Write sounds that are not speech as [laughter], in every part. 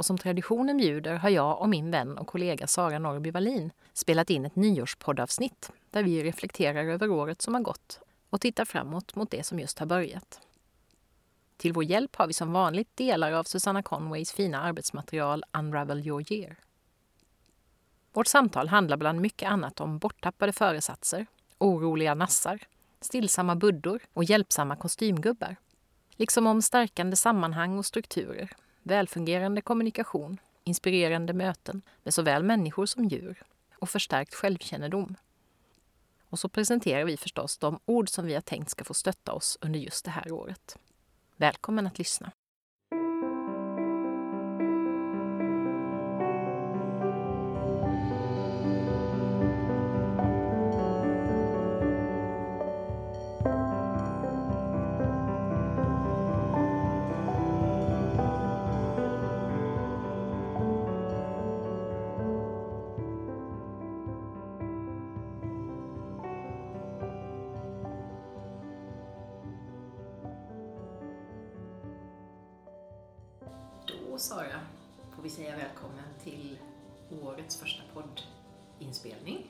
och som traditionen bjuder har jag och min vän och kollega Sara Norrby Wallin spelat in ett nyårspoddavsnitt där vi reflekterar över året som har gått och tittar framåt mot det som just har börjat. Till vår hjälp har vi som vanligt delar av Susanna Conways fina arbetsmaterial Unravel your year. Vårt samtal handlar bland mycket annat om borttappade föresatser, oroliga nassar, stillsamma buddor och hjälpsamma kostymgubbar. Liksom om stärkande sammanhang och strukturer välfungerande kommunikation, inspirerande möten med såväl människor som djur och förstärkt självkännedom. Och så presenterar vi förstås de ord som vi har tänkt ska få stötta oss under just det här året. Välkommen att lyssna! Sara, får vi säga välkommen till årets första poddinspelning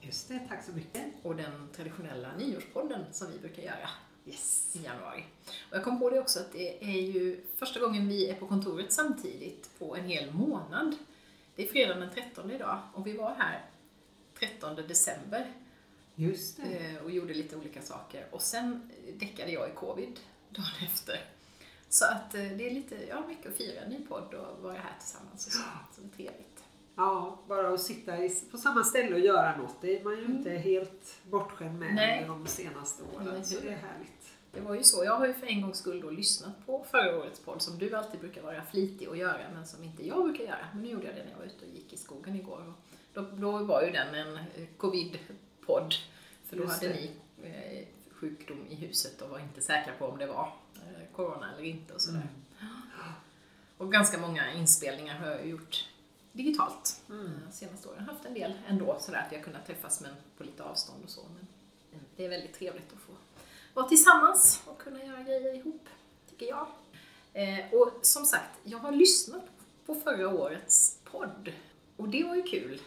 Just det, tack så mycket. och den traditionella nyårspodden som vi brukar göra Yes. i januari. Och jag kom på det också att det är ju första gången vi är på kontoret samtidigt på en hel månad. Det är fredagen den 13 idag och vi var här 13 december Just det. eh, och gjorde lite olika saker. Och sen däckade jag i covid dagen efter. Så att eh, det är lite, ja, mycket att fira en ny podd och vara här tillsammans och så. Så det är trevligt. Ja, bara att sitta på samma ställe och göra något, det är man ju inte helt bortskämd med Nej. de senaste åren. Så hur? det är härligt. Det var ju så. Jag har ju för en gångs skull då lyssnat på förra årets podd som du alltid brukar vara flitig att göra men som inte jag brukar göra. Men nu gjorde jag det när jag var ute och gick i skogen igår. Och då, då var ju den en eh, covid-podd. För då Just hade det. ni eh, sjukdom i huset och var inte säkra på om det var corona eller inte och sådär. Och ganska många inspelningar har jag gjort digitalt Mm. eh, senaste åren. Jag har haft en del ändå sådär att vi har kunnat träffas men på lite avstånd och så. Men det är väldigt trevligt att få vara tillsammans och kunna göra grejer ihop, tycker jag. Eh, och som sagt, jag har lyssnat på förra årets podd och det var ju kul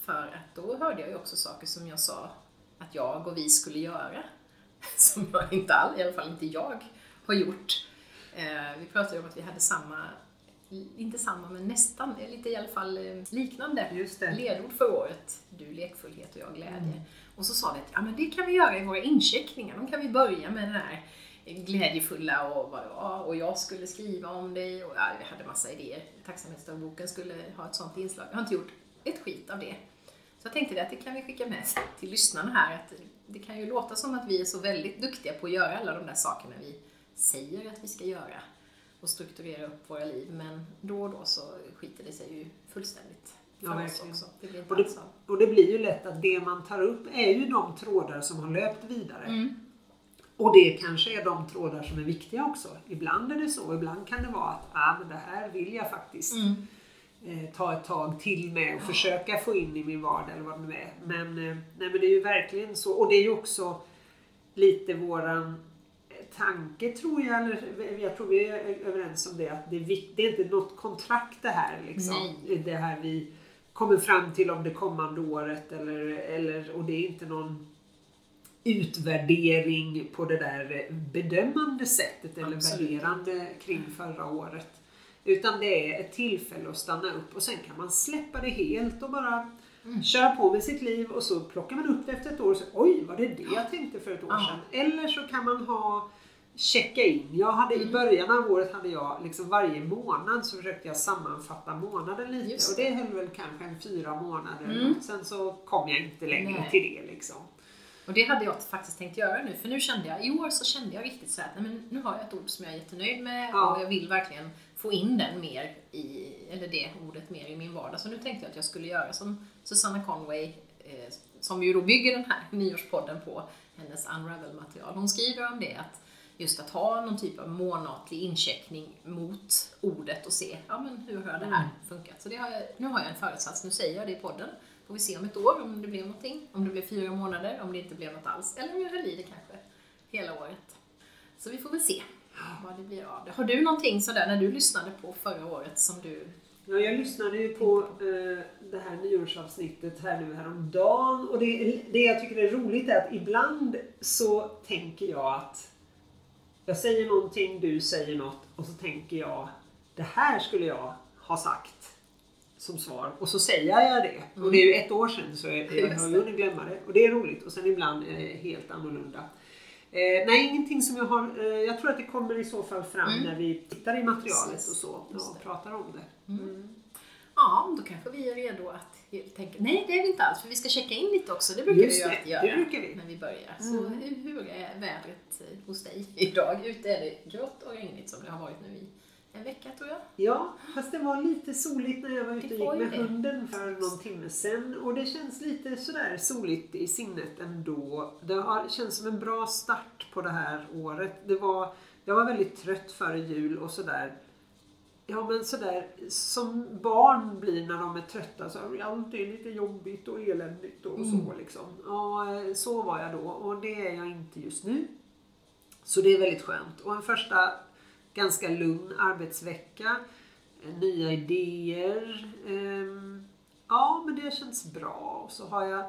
för att då hörde jag ju också saker som jag sa att jag och vi skulle göra [laughs] som jag inte all, i alla fall inte jag, har gjort. Eh, vi pratade om att vi hade samma, inte samma men nästan, lite i alla fall eh, liknande ledord för året. Du lekfullhet och jag glädje. Och så sa vi att ja, men det kan vi göra i våra incheckningar. De kan vi börja med den här glädjefulla och, vad det var. och jag skulle skriva om dig och ja, vi hade massa idéer. Tacksamhetsdagboken skulle ha ett sånt inslag. Jag har inte gjort ett skit av det. Så jag tänkte att det kan vi skicka med till lyssnarna här. Att det kan ju låta som att vi är så väldigt duktiga på att göra alla de där sakerna vi säger att vi ska göra och strukturera upp våra liv. Men då och då så skiter det sig ju fullständigt för Ja, oss verkligen. också. Det Och det, och det blir ju lätt att det man tar upp är ju de trådar som har löpt vidare. Mm. Och det kanske är de trådar som är viktiga också. Ibland är det så, ibland kan det vara att ah, men det här vill jag faktiskt Mm. eh, ta ett tag till med och försöka få in i min vardag eller vad det nu är. Men, eh, nej, men det är ju verkligen så. Och det är ju också lite våran tanke tror jag, eller jag tror vi är överens om det, att det är, det är inte något kontrakt det här. Liksom. Nej. Det här vi kommer fram till om det kommande året eller, eller, och det är inte någon utvärdering på det där bedömande sättet eller Absolut värderande kring förra året. Utan det är ett tillfälle att stanna upp och sen kan man släppa det helt och bara Mm. köra på med sitt liv och så plockar man upp det efter ett år och så oj, var det det jag tänkte för ett år sedan? Eller så kan man ha checka in. Jag hade, Mm. I början av året hade jag liksom varje månad så försökte jag sammanfatta månaden lite Just och det höll väl kanske en fyra månader. Mm. Sen så kom jag inte längre Nej. till det liksom. Och det hade jag faktiskt tänkt göra nu, för nu kände jag, i år så kände jag riktigt så här, nej men nu har jag ett ord som jag är jättenöjd med Ja. och jag vill verkligen få in den mer i, eller det ordet mer i min vardag. Så nu tänkte jag att jag skulle göra som Susanna Conway, eh, som ju då bygger den här [laughs] nyårspodden på hennes Unravel-material. Hon skriver om det, att just att ha någon typ av månatlig incheckning mot ordet och se, ja men hur har det här funkat? Så det har jag, nu har jag en föresats, nu säger jag det i podden. Får vi se om ett år om det blev någonting, om det blev fyra månader, om det inte blev något alls, eller om jag höll i det kanske hela året. Så vi får väl se vad det blir av det. Har du någonting sådär när du lyssnade på förra året som du Ja, jag lyssnade ju på eh, det här nyårsavsnittet här nu häromdagen och det, det jag tycker är roligt är att ibland så tänker jag att jag säger någonting, du säger något och så tänker jag det här skulle jag ha sagt som svar och så säger jag det. Mm. Och det är ju ett år sedan så jag, jag har ju hunnit glömma det och det är roligt och sen ibland är det helt annorlunda. Eh, nej, ingenting som jag har. Eh, jag tror att det kommer i så fall fram mm. när vi tittar i materialet och så och pratar om det. Mm. Ja, då kanske vi är redo att tänka, nej det är vi inte alls för vi ska checka in lite också. Det brukar Just vi ju alltid göra det vi. när vi börjar. Så mm. hur, hur är vädret hos dig idag? Ute är det grått och regnigt som det har varit nu i en vecka tror jag. Ja, fast det var lite soligt när jag var ute och gick med det. hunden för någon timme sedan. Och det känns lite sådär soligt i sinnet ändå. Det har, känns som en bra start på det här året. Det var, jag var väldigt trött före jul och sådär. Ja men sådär som barn blir när de är trötta så är allt är lite jobbigt och eländigt och mm. så liksom. Ja, så var jag då och det är jag inte just nu. Så det är väldigt skönt. Och en första ganska lugn arbetsvecka. Eh, nya idéer. Ehm, ja, men det känns bra. Och så har jag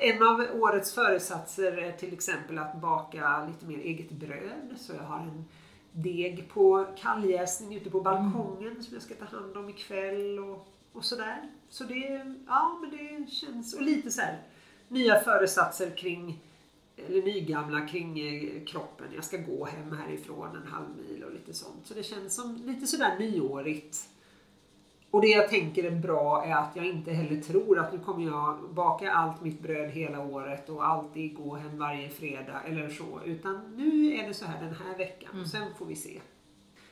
en av årets föresatser är till exempel att baka lite mer eget bröd. Så jag har en deg på kalljäsning ute på balkongen mm. som jag ska ta hand om ikväll och, och sådär. Så det, ja men det känns, och lite så här, nya föresatser kring eller nygamla kring eh, kroppen. Jag ska gå hem härifrån en halv mil och lite sånt. Så det känns som lite sådär nyårigt. Och det jag tänker är bra är att jag inte heller tror att nu kommer jag baka allt mitt bröd hela året och alltid gå hem varje fredag eller så. Utan nu är det så här den här veckan. Mm. Sen får vi se.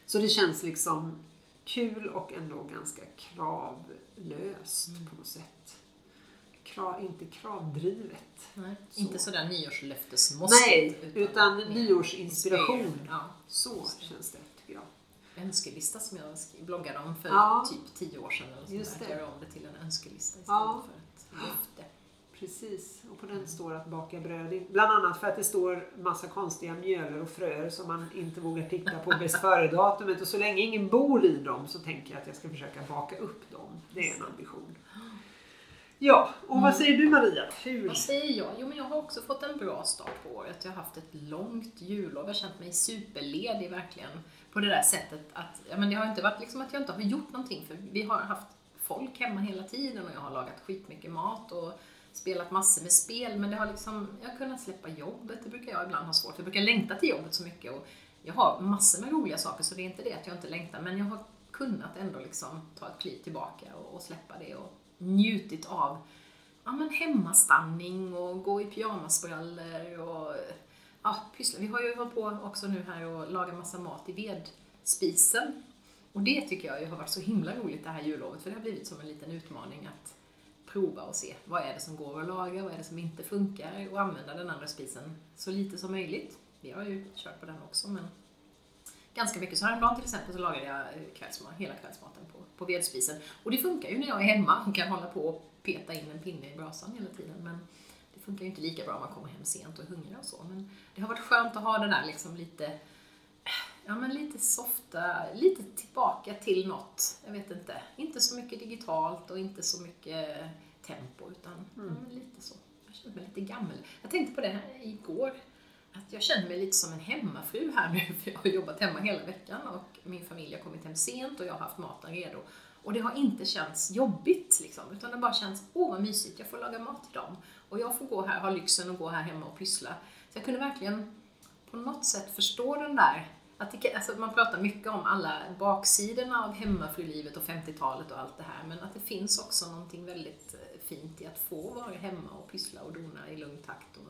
Så det känns liksom kul och ändå ganska kravlöst mm. på något sätt krav, inte kravdrivet. Nej, så. Inte sådär nyårslöftesmåstigt. Nej, utan, utan nyårsinspiration. Ja. Så känns det. Önskelista som jag bloggade om för ja. typ tio år sedan. Eller Just att göra om det till en önskelista istället ja. för ett löfte. Precis, och på den mm. står att baka bröd. Bland annat för att det står massa konstiga mjöler och fröer som man inte vågar titta på [laughs] bäst före-datumet. Och så länge ingen bor i dem så tänker jag att jag ska försöka baka upp dem. Det är en ambition. Ja, och vad mm. säger du Maria? Hur? Vad säger jag? Jo, men jag har också fått en bra start på året. Jag har haft ett långt jullov. Jag har känt mig superledig verkligen. På det där sättet att, ja men det har inte varit liksom att jag inte har gjort någonting för vi har haft folk hemma hela tiden och jag har lagat skitmycket mat och spelat massor med spel men det har liksom, jag har kunnat släppa jobbet, det brukar jag ibland ha svårt för. Jag brukar längta till jobbet så mycket och jag har massor med roliga saker så det är inte det att jag inte längtar men jag har kunnat ändå liksom ta ett kliv tillbaka och, och släppa det och njutit av ja, men hemmastanning och gå i pyjamasbrallor och ja, pyssla. Vi har ju hållit på också nu här och lagat massa mat i vedspisen. Och det tycker jag ju har varit så himla roligt det här jullovet för det har blivit som en liten utmaning att prova och se vad är det som går att laga, vad är det som inte funkar och använda den andra spisen så lite som möjligt. Vi har ju kört på den också men ganska mycket. Så häromdagen till exempel så lagade jag eh, kvällsmat, hela kvällsmaten på, på vedspisen. Och det funkar ju när jag är hemma och kan hålla på och peta in en pinne i brasan hela tiden. Men det funkar ju inte lika bra om man kommer hem sent och är hungrig och så. Men det har varit skönt att ha det där liksom lite Ja men lite softa, lite tillbaka till något. Jag vet inte. Inte så mycket digitalt och inte så mycket tempo utan mm. ja, lite så. Jag känner mig lite gammal. Jag tänkte på det här igår att jag känner mig lite som en hemmafru här nu, för jag har jobbat hemma hela veckan och min familj har kommit hem sent och jag har haft maten redo. Och det har inte känts jobbigt liksom, utan det bara känns, åh vad mysigt, jag får laga mat till dem. Och jag får gå här, ha lyxen att gå här hemma och pyssla. Så jag kunde verkligen på något sätt förstå den där, att det, alltså man pratar mycket om alla baksidorna av hemmafrulivet och 50-talet och allt det här, men att det finns också någonting väldigt eh, fint i att få vara hemma och pyssla och dona i lugn takt. Och,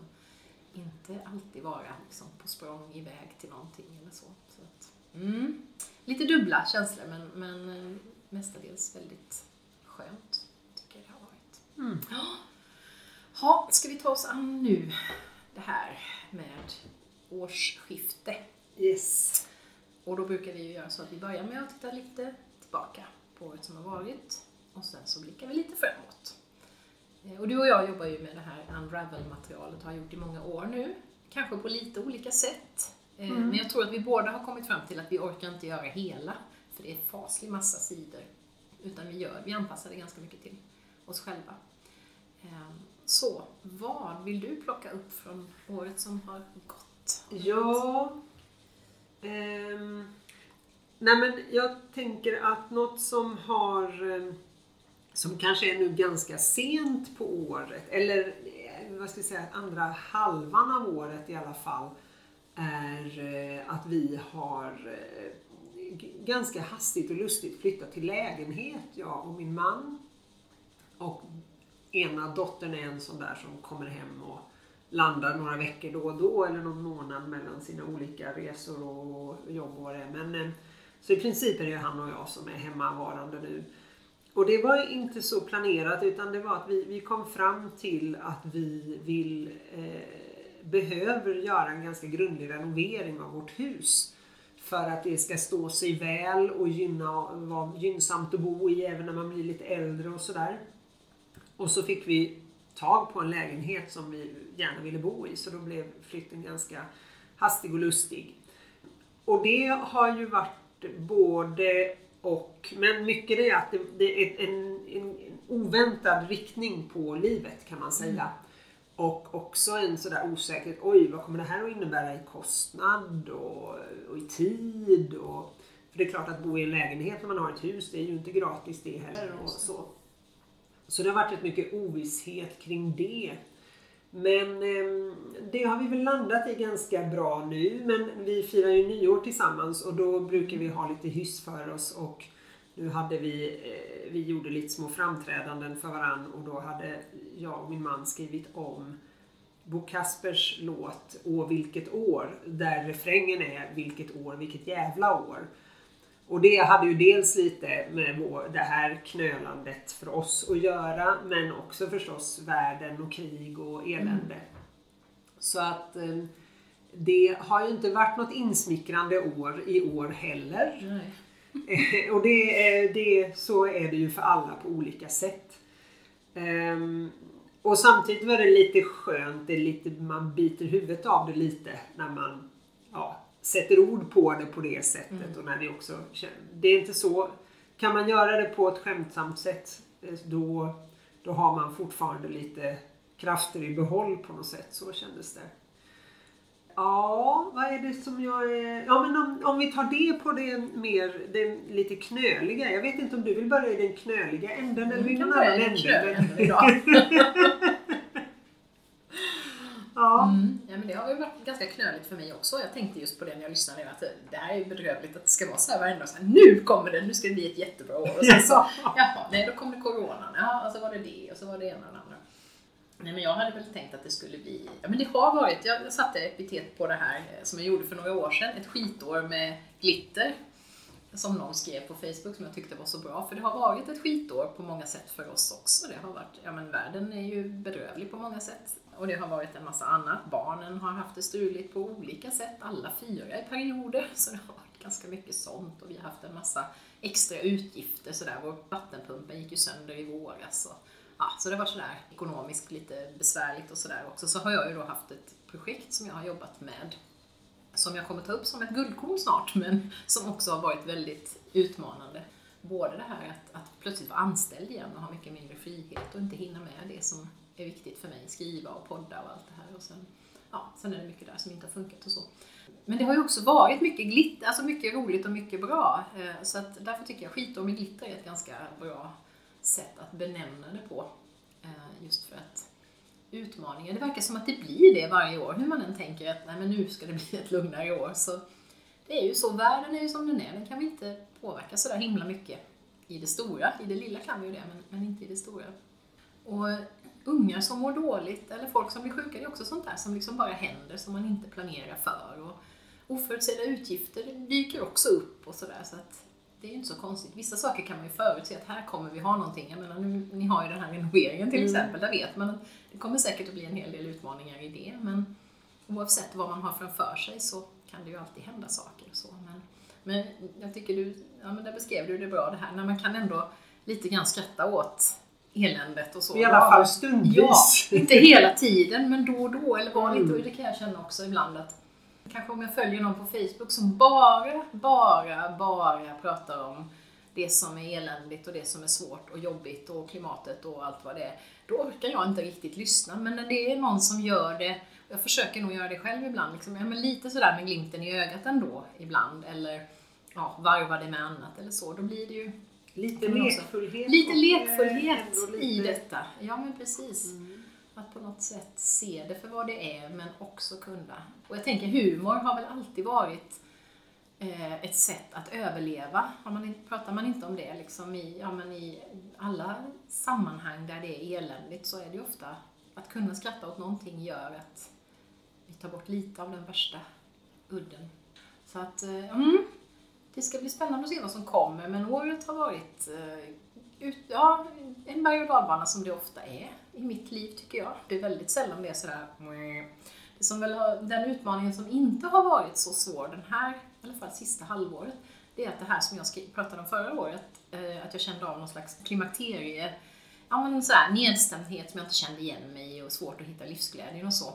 inte alltid vara liksom, på språng iväg till någonting eller så. så att, Mm. Lite dubbla känslor men, men eh, mestadels väldigt skönt, tycker jag det har varit. Mm. [gasps] Ja, ska vi ta oss an nu det här med årsskifte? Yes. Och då brukar vi ju göra så att vi börjar med att titta lite tillbaka på året som har varit och sen så blickar vi lite framåt. Eh, Och du och jag jobbar ju med det här Unravel-materialet och har gjort i många år nu. Kanske på lite olika sätt. Eh, Mm. Men jag tror att vi båda har kommit fram till att vi orkar inte göra hela, för det är faslig massa sidor. Utan vi, gör, vi anpassar det ganska mycket till oss själva. Eh, Så, vad vill du plocka upp från året som har gått? Ja... ehm, nej men jag tänker att något som har... ehm, som kanske är nu ganska sent på året, eller eh, vad ska jag säga, andra halvan av året i alla fall, är eh, att vi har eh, ganska hastigt och lustigt flyttat till lägenhet, jag och min man. Och ena dottern är en sån där som kommer hem och landar några veckor då och då eller någon månad mellan sina olika resor och jobb och vad det är. Men, så i princip är det ju han och jag som är hemmavarande nu. Och det var inte så planerat utan det var att vi, vi kom fram till att vi vill, eh, behöver göra en ganska grundlig renovering av vårt hus. För att det ska stå sig väl och gynna, vara gynnsamt att bo i även när man blir lite äldre och sådär. Och så fick vi tag på en lägenhet som vi gärna ville bo i så då blev flytten ganska hastig och lustig. Och det har ju varit både och, men mycket det är att det, det är en, en, en oväntad riktning på livet kan man säga. Och också en sådär osäkerhet, oj vad kommer det här att innebära i kostnad och, och i tid? Och, för det är klart att bo i en lägenhet när man har ett hus, det är ju inte gratis det heller. Och så. så det har varit rätt mycket ovisshet kring det. Men eh, det har vi väl landat i ganska bra nu. Men vi firar ju nyår tillsammans och då brukar vi ha lite hyss för oss. Och nu hade vi, eh, vi gjorde lite små framträdanden för varann och då hade jag och min man skrivit om Bo Kaspers låt Åh vilket år, där refrängen är Vilket år, vilket jävla år. Och det hade ju dels lite med det här knölandet för oss att göra men också förstås världen och krig och elände. Så att eh, det har ju inte varit något insmickrande år i år heller. [laughs] Och det, det, så är det ju för alla på olika sätt. Ehm, och samtidigt var det lite skönt, det lite, man biter huvudet av det lite när man ja, sätter ord på det på det sättet. Och när det också det är inte så, kan man göra det på ett skämtsamt sätt eh, då, då har man fortfarande lite krafter i behåll på något sätt. Så kändes det. Ja, vad är det som jag är... Ja, men om, om vi tar det på det mer, det lite knöliga. Jag vet inte om du vill börja i den knöliga änden eller i någon annan ände. Ja. Mm. Ja, men det har väl varit ganska knöligt för mig också. Jag tänkte just på det när jag lyssnade att det här är ju bedrövligt att det ska vara så här varenda dag. Så här, Nu kommer det, nu ska det bli ett jättebra år. Och sen så, Ja. [laughs] jaha, nej då kom det coronan. Ja, och så var det det och så var det ena och det andra. Nej men jag hade väl tänkt att det skulle bli, ja men det har varit, jag satte epitet på det här eh, som jag gjorde för några år sedan, ett skitår med glitter. Som någon skrev på Facebook som jag tyckte var så bra, för det har varit ett skitår på många sätt för oss också. Det har varit, ja men världen är ju bedrövlig på många sätt. Och det har varit en massa annat. Barnen har haft det struligt på olika sätt, alla fyra i perioder. [laughs] Så det har varit ganska mycket sånt och vi har haft en massa extra utgifter sådär. Vår vattenpumpen gick ju sönder i våras. Och, ja, så det var sådär ekonomiskt lite besvärligt och sådär också. Så har jag ju då haft ett projekt som jag har jobbat med som jag kommer ta upp som ett guldkorn snart, [laughs] men som också har varit väldigt utmanande. Både det här att, att plötsligt vara anställd igen och ha mycket mindre frihet och inte hinna med det som är viktigt för mig, skriva och podda och allt det här. Och sen, ja, sen är det mycket där som inte har funkat och så. Men det har ju också varit mycket glitter, alltså mycket roligt och mycket bra. Eh, så att därför tycker jag skitår med glitter är ett ganska bra sätt att benämna det på. Eh, just för att utmaningar, det verkar som att det blir det varje år, hur man än tänker att nej men nu ska det bli ett lugnare år. Så det är ju så, världen är ju som den är, den kan vi inte påverka sådär himla mycket i det stora. I det lilla kan vi ju det, men, men inte i det stora. Och ungar som mår dåligt, eller folk som blir sjuka, det är också sånt där som liksom bara händer, som man inte planerar för. Och, oförutsedda utgifter dyker också upp och sådär. Så att det är ju inte så konstigt. Vissa saker kan man ju förutse att här kommer vi ha någonting. Jag menar, nu, ni har ju den här renoveringen till mm. exempel, där vet man att det kommer säkert att bli en hel del utmaningar i det. Men oavsett vad man har framför sig så kan det ju alltid hända saker. Och så. Men, men jag tycker du, ja men där beskrev du det bra det här, när man kan ändå lite grann skratta åt eländet och så. I alla fall stundvis. Ja, inte hela tiden men då och då. Eller var lite, mm. det kan jag känna också ibland att kanske om jag följer någon på Facebook som bara, bara, bara pratar om det som är eländigt och det som är svårt och jobbigt och klimatet och allt vad det är. Då orkar jag inte riktigt lyssna. Men när det är någon som gör det, jag försöker nog göra det själv ibland, liksom, ja, men lite sådär med glimten i ögat ändå ibland. Eller ja, varva det med annat eller så. Då blir det ju Lite lekfullhet. Lite lekfullhet lite... i detta. Ja men precis. Mm. Att på något sätt se det för vad det är men också kunna. Och jag tänker humor har väl alltid varit eh, ett sätt att överleva. Man, pratar man inte om det liksom i, ja, men i alla sammanhang där det är eländigt så är det ju ofta att kunna skratta åt någonting gör att vi tar bort lite av den värsta udden. Så att, eh, mm, det ska bli spännande att se vad som kommer, men året har varit eh, ut, ja, en berg och dalbana som det ofta är i mitt liv tycker jag. Det är väldigt sällan det är sådär det som väl har, Den utmaningen som inte har varit så svår den här, i alla fall sista halvåret, det är att det här som jag pratade om förra året, eh, att jag kände av någon slags klimakterie, ja men så här, nedstämdhet som jag inte kände igen mig i och svårt att hitta livsglädjen och så.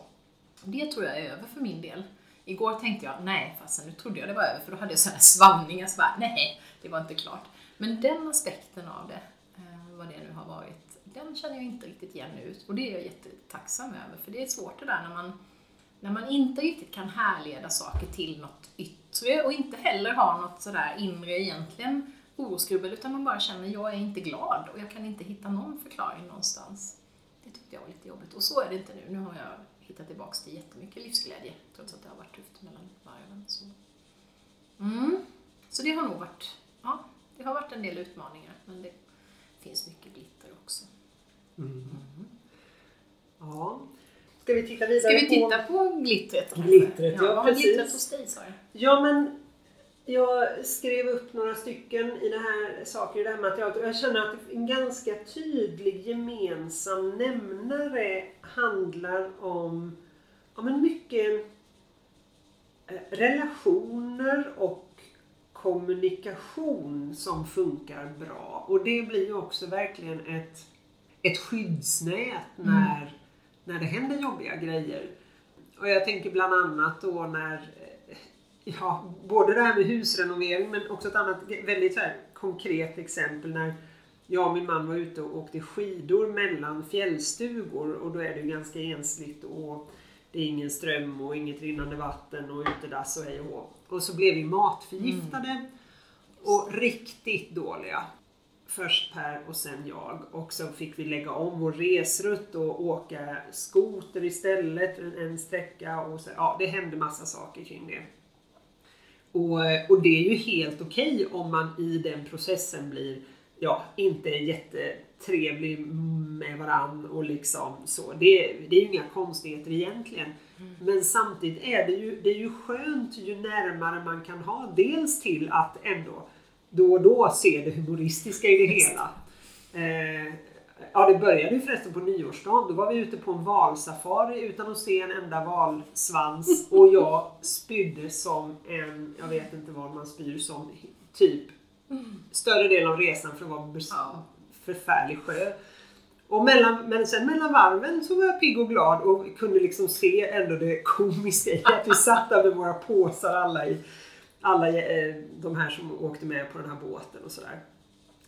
Det tror jag är över för min del. Igår tänkte jag, nej fasen, nu trodde jag det var över för då hade jag sådana svallningar så bara, nej, det var inte klart. Men den aspekten av det, eh, vad det nu har varit, den känner jag inte riktigt igen nu. Och det är jag jättetacksam över, för det är svårt det där när man, när man inte riktigt kan härleda saker till något yttre och inte heller har något sådär inre egentligen orosgrubbel, utan man bara känner, jag är inte glad och jag kan inte hitta någon förklaring någonstans. Det tyckte jag var lite jobbigt. Och så är det inte nu. Nu har jag hittat tillbaks till jättemycket livsglädje, trots att det har varit tufft mellan varven. Så, mm. så det har nog varit, ja, det har varit en del utmaningar, men det finns mycket glitter också. Mm. Mm. Ja. Ska vi titta vidare Ska vi titta på, på glittret? Glittret, ja, ja Vad har glittret hos dig, sa jag? Ja, men jag skrev upp några stycken i det här saker i det här materialet och jag känner att en ganska tydlig gemensam nämnare handlar om ja, men mycket eh, relationer och kommunikation som funkar bra. Och det blir ju också verkligen ett, ett skyddsnät mm. när, mm. när det händer jobbiga grejer. Och jag tänker bland annat då när ja, både det här med husrenovering men också ett annat väldigt här, konkret exempel när jag och min man var ute och åkte skidor mellan fjällstugor och då är det ju ganska ensligt och det är ingen ström och inget rinnande vatten och utedass och hej och Och så blev vi matförgiftade mm. och riktigt dåliga. Först Per och sen jag och så fick vi lägga om vår resrutt och åka skoter istället en sträcka och så, ja det hände massa saker kring det. Och, och det är ju helt okej okay om man i den processen blir ja, inte jättetrevlig med varann och liksom så. Det, det är ju inga konstigheter egentligen. Mm. Men samtidigt är det, ju, det är ju skönt ju närmare man kan ha dels till att ändå då och då se det humoristiska i det hela. Eh, Ja, det började ju förresten på nyårsdagen. Då var vi ute på en valsafari utan att se en enda valsvans och jag spydde som en, jag vet inte vad man spyr som, typ större delen av resan för att vara ja. förfärlig sjö. Och mellan, men sen mellan varven så var jag pigg och glad och kunde liksom se ändå det komiska i att vi satt där med våra påsar alla i alla eh, de här som åkte med på den här båten och sådär.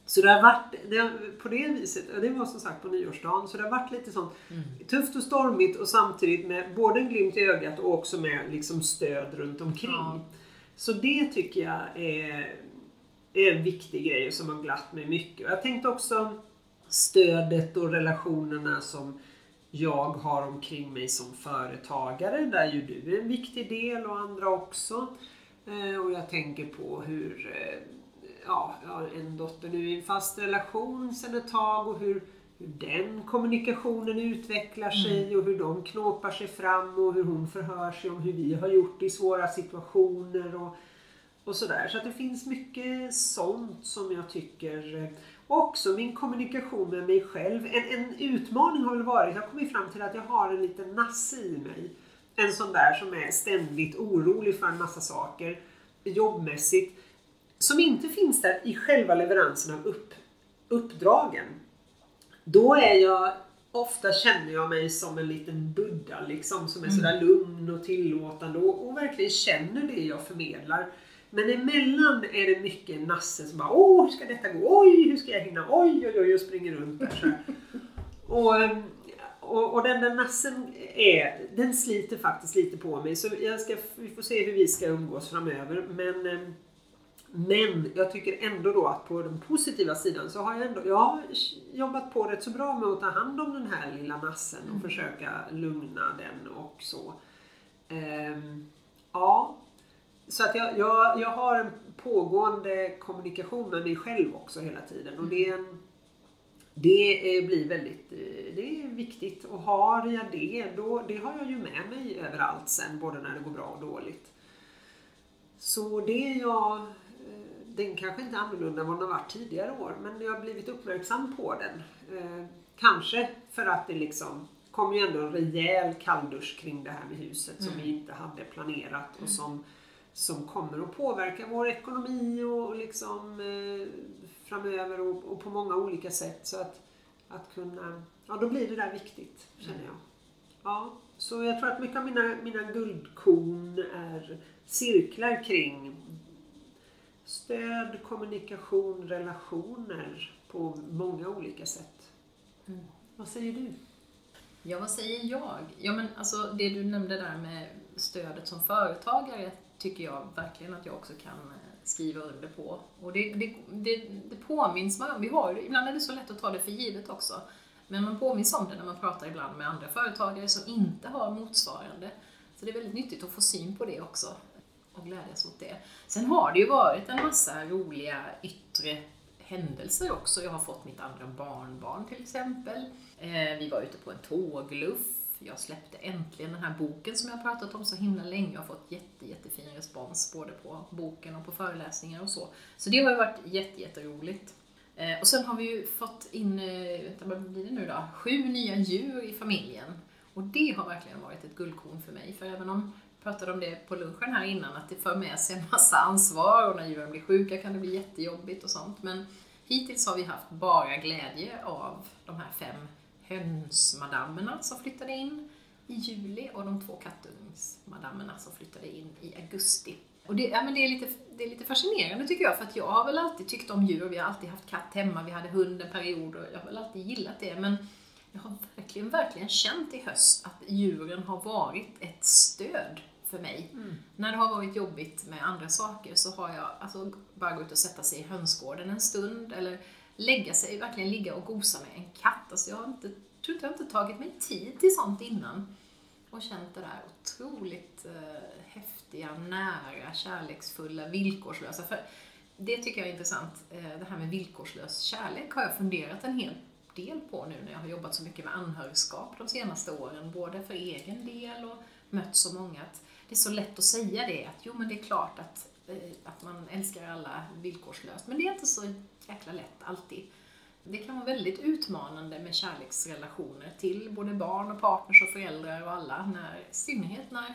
Så det har varit det, på det viset, och det var som sagt på nyårsdagen, så det har varit lite sånt mm. tufft och stormigt och samtidigt med både en glimt i ögat och också med liksom stöd runt omkring. Ja. Så det tycker jag är, är en viktig grej som har glatt mig mycket. Jag tänkte också stödet och relationerna som jag har omkring mig som företagare, där ju du är en viktig del och andra också. Eh, och jag tänker på hur eh, ja, jag har en dotter nu i en fast relation sedan ett tag och hur hur den kommunikationen utvecklar sig mm. och hur de knåpar sig fram och hur hon förhör sig om hur vi har gjort i svåra situationer och, och sådär. Så att det finns mycket sånt som jag tycker och också min kommunikation med mig själv. En, en utmaning har väl varit, jag har kommit fram till att jag har en liten nasse i mig. En sån där som är ständigt orolig för en massa saker jobbmässigt. Som inte finns där i själva leveransen av upp, uppdragen. Då är jag, ofta känner jag mig som en liten Buddha liksom, som är mm. sådär lugn och tillåtande och, och verkligen känner det jag förmedlar. Men emellan är det mycket nasse som bara Åh, hur ska detta gå? Oj, hur ska jag hinna? Oj, oj, oj, och springer runt där [laughs] och, ehm, och, och, den där nassen är, den sliter faktiskt lite på mig. Så jag ska, vi får se hur vi ska umgås framöver. Men, ehm, men jag tycker ändå då att på den positiva sidan så har jag ändå jag har jobbat på rätt så bra med att ta hand om den här lilla nassen och mm. försöka lugna den och så. Um, ja, så att jag, jag, jag har en pågående kommunikation med mig själv också hela tiden. Och det, en, det blir väldigt det är viktigt. Och har jag det, då, det har jag ju med mig överallt sen, både när det går bra och dåligt. Så det jag, den kanske inte är annorlunda än vad den har varit tidigare år, men jag har blivit uppmärksam på den. Eh, kanske för att det liksom kom ju ändå en rejäl kalldusch kring det här med huset mm. som vi inte hade planerat och mm. som som kommer att påverka vår ekonomi och liksom eh, framöver och, och, på många olika sätt. Så att, att kunna, ja då blir det där viktigt känner jag. Ja, så jag tror att mycket av mina, mina guldkorn är cirklar kring stöd, kommunikation, relationer på många olika sätt. Mm. Vad säger du? Ja, vad säger jag? Ja, men alltså det du nämnde där med stödet som företagare tycker jag verkligen att jag också kan eh, skriva under på. Och det, det, det, det påminns man. Vi har, ibland är det så lätt att ta det för givet också. Men man påminns om det när man pratar ibland med andra företagare som inte har motsvarande. Så det är väldigt nyttigt att få syn på det också och glädjas åt det. Sen har det ju varit en massa roliga yttre händelser också. Jag har fått mitt andra barnbarn till exempel. Eh, vi var ute på en tågluff jag släppte äntligen den här boken som jag pratat om så himla länge och fått jätte, jättefin respons både på boken och på föreläsningar och så. Så det har ju varit jätte, jätteroligt. Eh, och sen har vi ju fått in, eh, vänta, vad blir det nu då, sju nya djur i familjen. Och det har verkligen varit ett guldkorn för mig, för även om pratade om det på lunchen här innan, att det för med sig en massa ansvar och när djuren blir sjuka kan det bli jättejobbigt och sånt. Men hittills har vi haft bara glädje av de här fem hönsmadammerna som flyttade in i juli och de två kattungsmadammerna som flyttade in i augusti. Och det, ja, men det, är lite, det är lite fascinerande tycker jag, för att jag har väl alltid tyckt om djur. Vi har alltid haft katt hemma, vi hade hund en period och jag har väl alltid gillat det. Men jag har verkligen, verkligen känt i höst att djuren har varit ett stöd för mig. Mm. När det har varit jobbigt med andra saker så har jag alltså bara gått och sätta sig i hönsgården en stund eller lägga sig, verkligen ligga och gosa med en katt. Alltså jag har inte, tror inte jag inte tagit mig tid till sånt innan. Och känt det där otroligt eh, häftiga, nära, kärleksfulla, villkorslösa. För det tycker jag är intressant. Eh, det här med villkorslös kärlek har jag funderat en hel del på nu när jag har jobbat så mycket med anhörigskap de senaste åren. Både för egen del och mött så många. Att det är så lätt att säga det, att jo men det är klart att, eh, att man älskar alla villkorslöst. Men det är inte så jäkla lätt alltid. Det kan vara väldigt utmanande med kärleksrelationer till både barn och partners och föräldrar och alla, när, i synnerhet när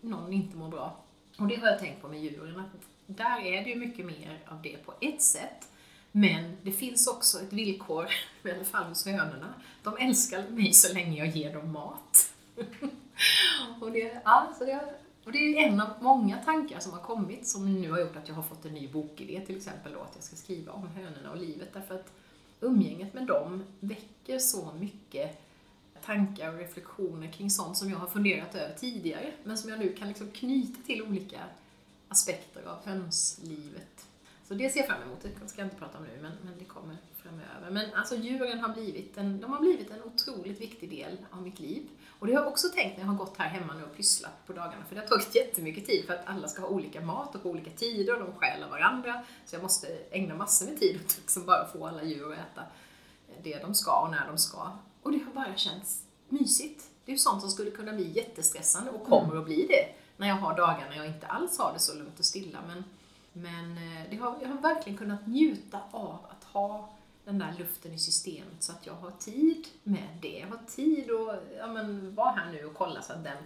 någon inte mår bra. Och det har jag tänkt på med djuren, att där är det ju mycket mer av det på ett sätt. Men det finns också ett villkor, [laughs] i alla fall hos hönorna. De älskar mig så länge jag ger dem mat. [laughs] och det, alltså det och det är en av många tankar som har kommit som nu har gjort att jag har fått en ny bokidé till exempel då, att jag ska skriva om hönorna och livet. Därför att umgänget med dem väcker så mycket tankar och reflektioner kring sånt som jag har funderat över tidigare men som jag nu kan liksom knyta till olika aspekter av hönslivet. Så det ser jag fram emot, det ska jag inte prata om nu men, men det kommer framöver. Men alltså djuren har blivit en, de har blivit en otroligt viktig del av mitt liv. Och det har jag också tänkt när jag har gått här hemma nu och pysslat på dagarna, för det har tagit [laughs] jättemycket tid för att alla ska ha olika mat och på olika tider och de stjäl av varandra. Så jag måste ägna massor med tid åt att liksom bara få alla djur att äta det de ska och när de ska. Och det har bara känts mysigt. Det är ju sånt som skulle kunna bli jättestressande och kommer att bli det när jag har dagar när jag inte alls har det så lugnt och stilla. Men, men eh, det har, jag har verkligen kunnat njuta av att ha den där luften i systemet så att jag har tid med det. Jag har tid att ja, men, vara här nu och kolla så att den,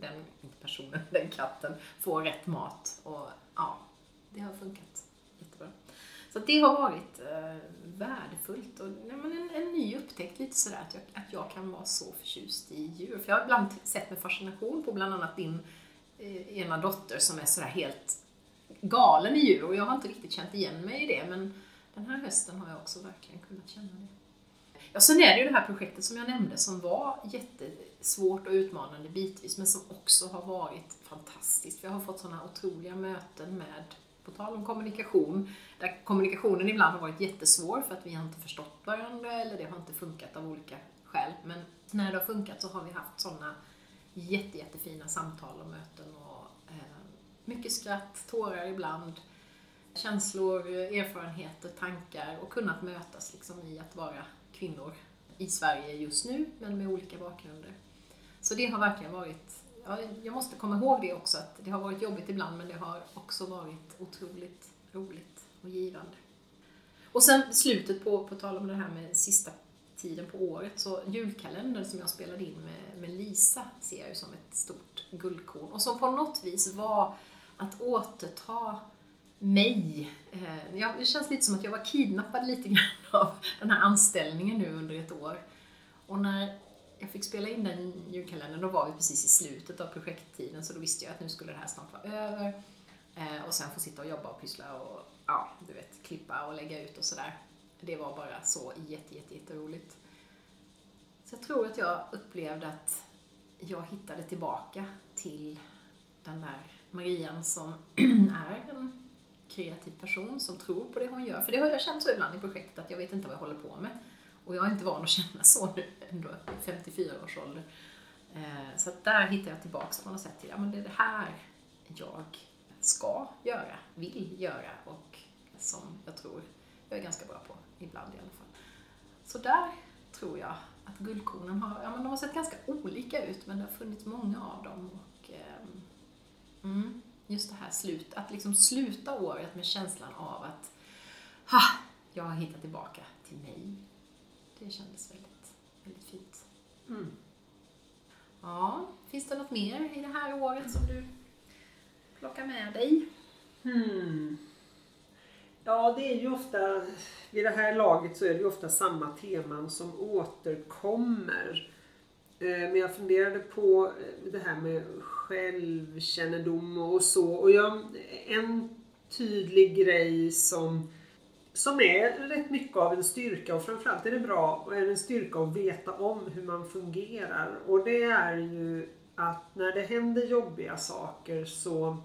den inte personen, [laughs] den katten får rätt mat. Och ja, det har funkat jättebra. Så det har varit eh, värdefullt och ja, men en, en ny upptäckt lite sådär att jag, att jag kan vara så förtjust i djur. För jag har ibland sett med fascination på bland annat din eh, ena dotter som är sådär helt galen i djur och jag har inte riktigt känt igen mig i det men den här hösten har jag också verkligen kunnat känna det. Ja, sen är det ju det här projektet som jag nämnde som var jättesvårt och utmanande bitvis men som också har varit fantastiskt. Vi har fått sådana otroliga möten med, på tal om kommunikation, där kommunikationen ibland har varit jättesvår för att vi har inte förstått varandra eller det har inte funkat av olika skäl. Men när det har funkat så har vi haft sådana jätte, jättefina samtal och möten och eh, mycket skratt, tårar ibland känslor, erfarenheter, tankar och kunnat mötas liksom i att vara kvinnor i Sverige just nu, men med olika bakgrunder. Så det har verkligen varit, ja, jag måste komma ihåg det också, att det har varit jobbigt ibland, men det har också varit otroligt roligt och givande. Och sen slutet på, på tal om det här med sista tiden på året, så julkalendern som jag spelade in med, med Lisa ser jag ju som ett stort guldkorn. Och som på något vis var att återta mig. Eh, ja, det känns lite som att jag var kidnappad lite grann [laughs] av den här anställningen nu under ett år. Och när jag fick spela in den julkalendern, då var vi precis i slutet av projekttiden så då visste jag att nu skulle det här snart vara över. Eh, och sen få sitta och jobba och pyssla och ja, du vet, klippa och lägga ut och sådär. Det var bara så jätte, jätte, jätteroligt. Så jag tror att jag upplevde att jag hittade tillbaka till den där Marian som [clears throat] är en kreativ person som tror på det hon gör. För det har jag känt så ibland i projektet att jag vet inte vad jag håller på med. Och jag är inte van att [laughs] känna så nu ändå, i 54 års ålder. Eh, så att där hittar jag tillbaks på något sätt till, ja men det är det här jag ska göra, vill göra och som jag tror jag är ganska bra på, ibland i alla fall. Så där tror jag att guldkornen har, ja men de har sett ganska olika ut men det har funnits många av dem. Och, eh, mm just det här slut, att liksom sluta året med känslan av att ha, jag har hittat tillbaka till mig. Det kändes väldigt, väldigt fint. Mm. Ja, finns det något mer i det här året som du plockar med dig? Hmm. Ja, det är ju ofta, vid det här laget så är det ju ofta samma teman som återkommer. Eh, men jag funderade på eh, det här med självkännedom och så. Och jag, en tydlig grej som, som är rätt mycket av en styrka och framförallt är det bra och är en styrka att veta om hur man fungerar. Och det är ju att när det händer jobbiga saker så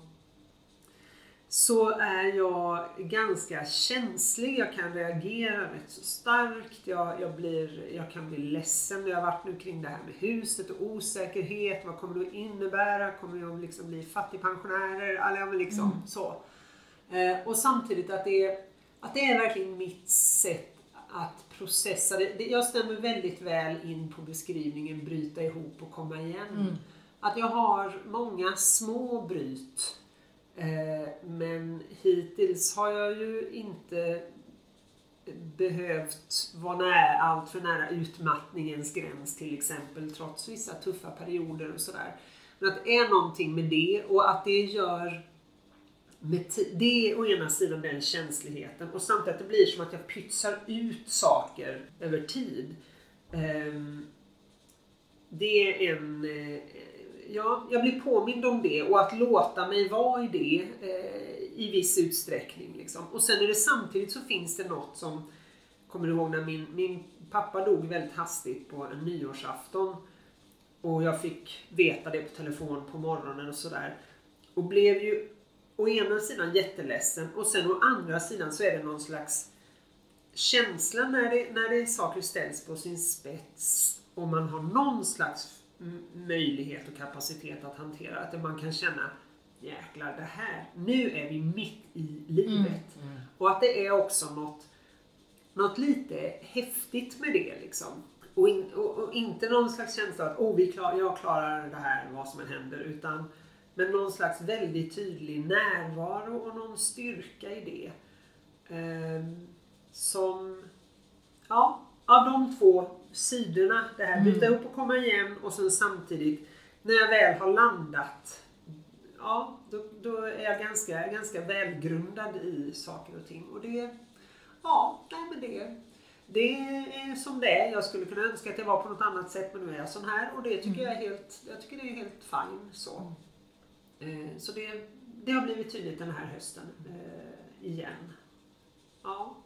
så är jag ganska känslig. Jag kan reagera rätt så starkt. Jag, jag, blir, jag kan bli ledsen. Jag har varit nu kring det här med huset och osäkerhet. Vad kommer det att innebära? Kommer jag liksom bli fattigpensionärer? Eller liksom mm. så. Eh, och samtidigt att det, är, att det är verkligen mitt sätt att processa det. Jag stämmer väldigt väl in på beskrivningen bryta ihop och komma igen. Mm. Att jag har många små bryt Eh, men hittills har jag ju inte behövt vara nära, allt för nära utmattningens gräns till exempel trots vissa tuffa perioder och sådär. Men att det är någonting med det och att det gör med det är å ena sidan den känsligheten och samtidigt att det blir som att jag pytsar ut saker över tid. Ehm, det är en eh, ja, jag blir påmind om det och att låta mig vara i det eh, i viss utsträckning. Liksom. Och sen är det samtidigt så finns det något som, kommer du ihåg när min, min pappa dog väldigt hastigt på en nyårsafton och jag fick veta det på telefon på morgonen och sådär. Och blev ju å ena sidan jätteledsen och sen å andra sidan så är det någon slags känsla när det, när det saker ställs på sin spets och man har någon slags möjlighet och kapacitet att hantera. Att man kan känna jäklar det här, nu är vi mitt i livet. Mm, mm. Och att det är också något något lite häftigt med det liksom. Och, in, och, och inte någon slags känsla att oh, vi klar, jag klarar det här vad som än händer. Utan men någon slags väldigt tydlig närvaro och någon styrka i det. Ehm, som, ja, av de två sidorna, det här byta upp och komma igen och sen samtidigt när jag väl har landat ja, då, då, är jag ganska, ganska välgrundad i saker och ting. Och det, ja, nej men det, det är som det är. Jag skulle kunna önska att det var på något annat sätt men nu är jag sån här och det tycker mm. jag är helt, jag tycker det är helt fine så. Eh, så det, det har blivit tydligt den här hösten eh, igen. Ja.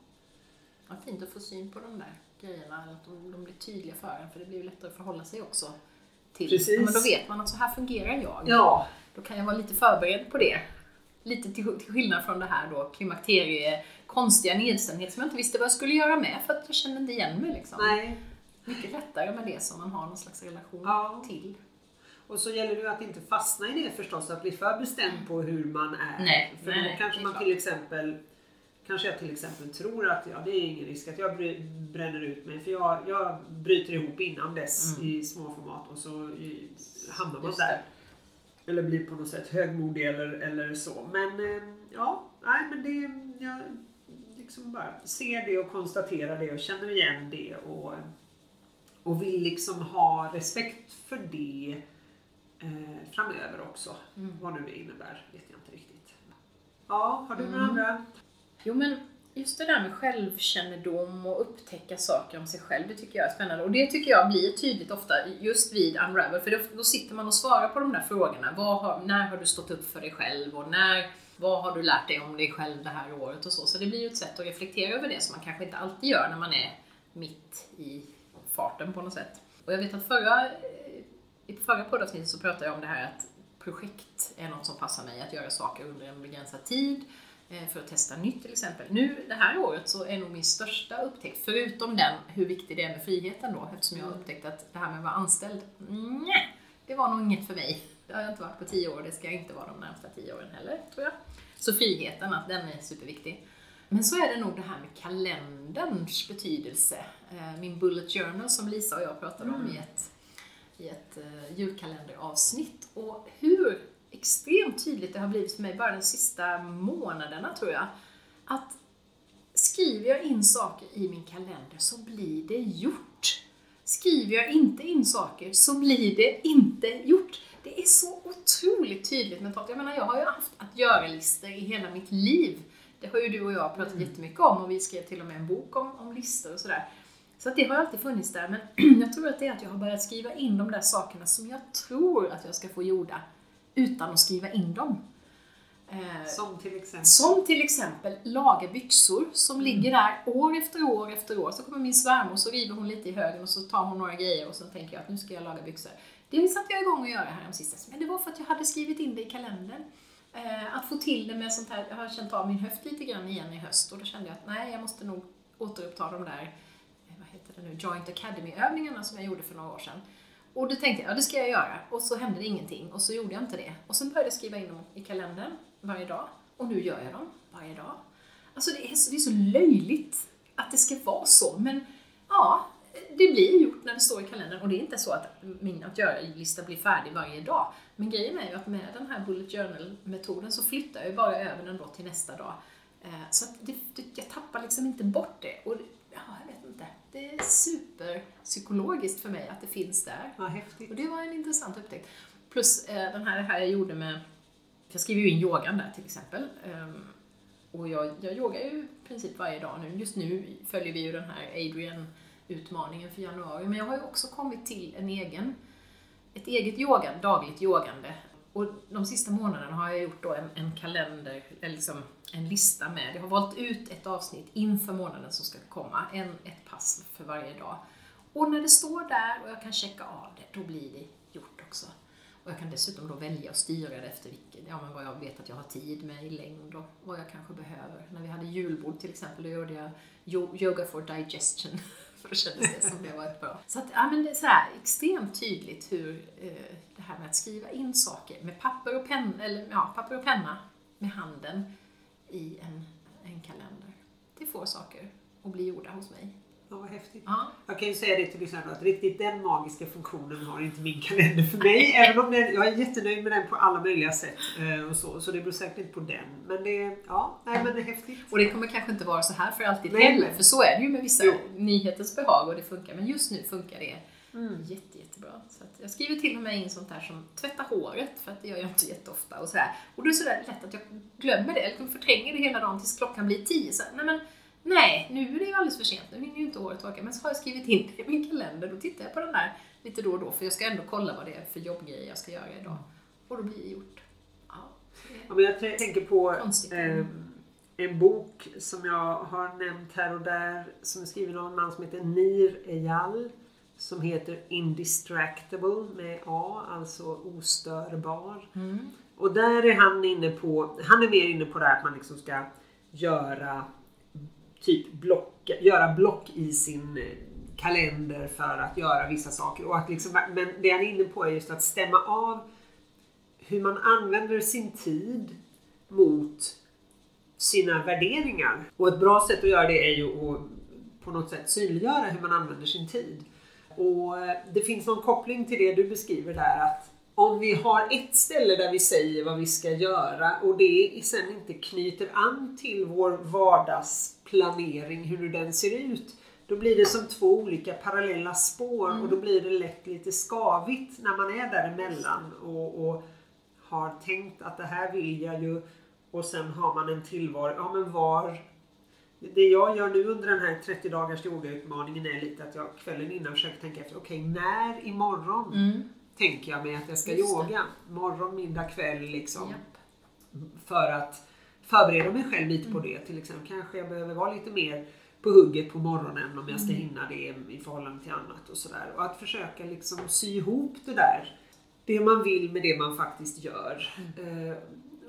Vad fint att få syn på de där grejerna, att de, de blir tydliga för en för det blir ju lättare att förhålla sig också till. Precis. Men då vet man att så här fungerar jag. Ja. Då kan jag vara lite förberedd på det. Lite till, till skillnad från det här då klimakterie, konstiga nedstämdhet som jag inte visste vad jag skulle göra med för att jag kände inte igen mig liksom. Nej. Mycket lättare med det som man har någon slags relation Ja. till. Och så gäller det ju att inte fastna i det förstås, att bli för bestämd på hur man är. Nej, för nej, då kanske man klart. till exempel Kanske jag till exempel tror att ja, det är ingen risk att jag bränner ut mig för jag, jag bryter ihop innan dess Mm. i småformat och så i, hamnar man där. Eller blir på något sätt högmodig eller, eller så. Men eh, ja, nej men det, jag liksom bara ser det och konstaterar det och känner igen det och, och vill liksom ha respekt för det eh, framöver också. Mm. Vad nu det innebär vet jag inte riktigt. Ja, har du några Mm. andra? Jo men just det där med självkännedom och upptäcka saker om sig själv, det tycker jag är spännande. Och det tycker jag blir tydligt ofta just vid Unravel, för då, sitter man och svarar på de där frågorna. Vad har, när har du stått upp för dig själv och när, vad har du lärt dig om dig själv det här året och så. Så det blir ju ett sätt att reflektera över det som man kanske inte alltid gör när man är mitt i farten på något sätt. Och jag vet att förra, i förra poddavsnittet så pratade jag om det här att projekt är något som passar mig, att göra saker under en begränsad tid för att testa nytt till exempel. Nu det här året så är nog min största upptäckt, förutom den hur viktig det är med friheten då, eftersom jag har upptäckt att det här med att vara anställd, nej, det var nog inget för mig. Det har jag inte varit på tio år, det ska jag inte vara de närmsta tio åren heller, tror jag. Så friheten, att den är superviktig. Men så är det nog det här med kalenderns betydelse. Eh, Min bullet journal som Lisa och jag pratade om i ett, i ett eh, julkalenderavsnitt. Och hur extremt tydligt det har blivit för mig bara de sista månaderna tror jag. Att skriver jag in saker i min kalender så blir det gjort. Skriver jag inte in saker så blir det inte gjort. Det är så otroligt tydligt mentalt. Jag menar, jag har ju haft att göra-listor i hela mitt liv. Det har ju du och jag pratat jättemycket om och vi skrev till och med en bok om, om listor och sådär. Så att det har alltid funnits där, men [clears throat] jag tror att det är att jag har börjat skriva in de där sakerna som jag tror att jag ska få gjorda utan att skriva in dem. Eh, Som till exempel? som till exempel laga byxor som ligger där år efter år efter år. Så kommer min svärmor så river hon lite i högen och så tar hon några grejer och så tänker jag att nu ska jag laga byxor. Det satte jag igång att göra här sistens, men det var för att jag hade skrivit in det i kalendern. Eh, att få till det med sånt här, jag har känt av min höft lite grann igen i höst och då kände jag att nej, jag måste nog återuppta de där, eh, vad heter det nu, Joint Academy-övningarna som jag gjorde för några år sedan. Och då tänkte jag, ja det ska jag göra. Och så hände det ingenting och så gjorde jag inte det. Och sen började jag skriva in dem i kalendern varje dag. Och nu gör jag dem varje dag. Alltså det är så, det är så löjligt att det ska vara så, men ja, det blir gjort när det står i kalendern. Och det är inte så att min att göra-lista blir färdig varje dag. Men grejen är ju att med den här Bullet Journal-metoden så flyttar jag ju bara över den då till nästa dag. Eh, så att det, jag tappar liksom inte bort det. Och ja, jag vet. Det är superpsykologiskt för mig att det finns där. Vad häftigt. Och det var en intressant upptäckt. Plus eh, den här, det här jag gjorde med, jag skriver ju in yogan där till exempel. Ehm, och jag, jag yogar ju i princip varje dag nu. Just nu följer vi ju den här Adrian-utmaningen för januari. Men jag har ju också kommit till en egen, ett eget yoga, dagligt yogande. Och de sista månaderna har jag gjort då en, en kalender, eller liksom en lista med, jag har valt ut ett avsnitt inför månaden som ska komma, en, ett pass för varje dag. Och när det står där och jag kan checka av det, då blir det gjort också. Och jag kan dessutom då välja och styra det efter vilket, ja, men vad jag vet att jag har tid med i längd och vad jag kanske behöver. När vi hade julbord till exempel, då gjorde jag yoga for digestion. [laughs] För då kändes det som det var ett bra. Så att, ja men det är så här extremt tydligt hur eh, det här med att skriva in saker med papper och penna, eller ja, papper och penna med handen i en, en kalender. Det får saker att bli gjorda hos mig. Ja, vad häftigt. Ja. Jag kan ju säga det till lyssnarna att riktigt den magiska funktionen har inte min kalender för mig. även om den, jag är jättenöjd med den på alla möjliga sätt. eh, Och så, så det beror säkert inte på den. Men det, ja, nej, men det är häftigt. Och det kommer kanske inte vara så här för alltid Nej, heller, nej. för så är det ju med vissa Jo. nyhetens behag och det funkar. Men just nu funkar det Mm. jätte, jättebra. Så att jag skriver till och med in sånt där som tvätta håret, för att det gör jag inte jätteofta. Och, sådär. och det är sådär lätt att jag glömmer det, eller förtränger det hela dagen tills klockan blir tio. Så, här, nej, men, nej, nu är det ju alldeles för sent, nu hinner ju inte håret torka. Men så har jag skrivit in det i min kalender, då tittar jag på den där lite då och då, för jag ska ändå kolla vad det är för jobbgrejer jag ska göra idag. Och då blir det gjort. Ja, det Ja, men jag tänker på eh, en bok som jag har nämnt här och där som är skriven av en man som heter Nir Eyal som heter Indistractable med A, alltså ostörbar. Mm. Och där är han inne på, han är mer inne på det här att man liksom ska göra typ block, göra block i sin eh, kalender för att göra vissa saker. Och att liksom, men det han är inne på är just att stämma av hur man använder sin tid mot sina värderingar. Och ett bra sätt att göra det är ju att på något sätt synliggöra hur man använder sin tid. Och eh, det finns någon koppling till det du beskriver där att om vi har ett ställe där vi säger vad vi ska göra och det sen inte knyter an till vår vardagsplanering, hur nu den ser ut, då blir det som två olika parallella spår och då blir det lätt lite skavigt när man är däremellan och, och har tänkt att det här vill jag ju och sen har man en tillvaro, ja men var det jag gör nu under den här 30 dagars yogautmaningen är lite att jag kvällen innan försöker tänka efter, okej när imorgon Mm. tänker jag mig att jag ska Just det. yoga? Morgon, middag, kväll liksom. Japp. För att förbereda mig själv lite på det. Till exempel kanske jag behöver vara lite mer på hugget på morgonen om jag ska hinna det i förhållande till annat och sådär. Och att försöka liksom sy ihop det där. Det man vill med det man faktiskt gör. Eh,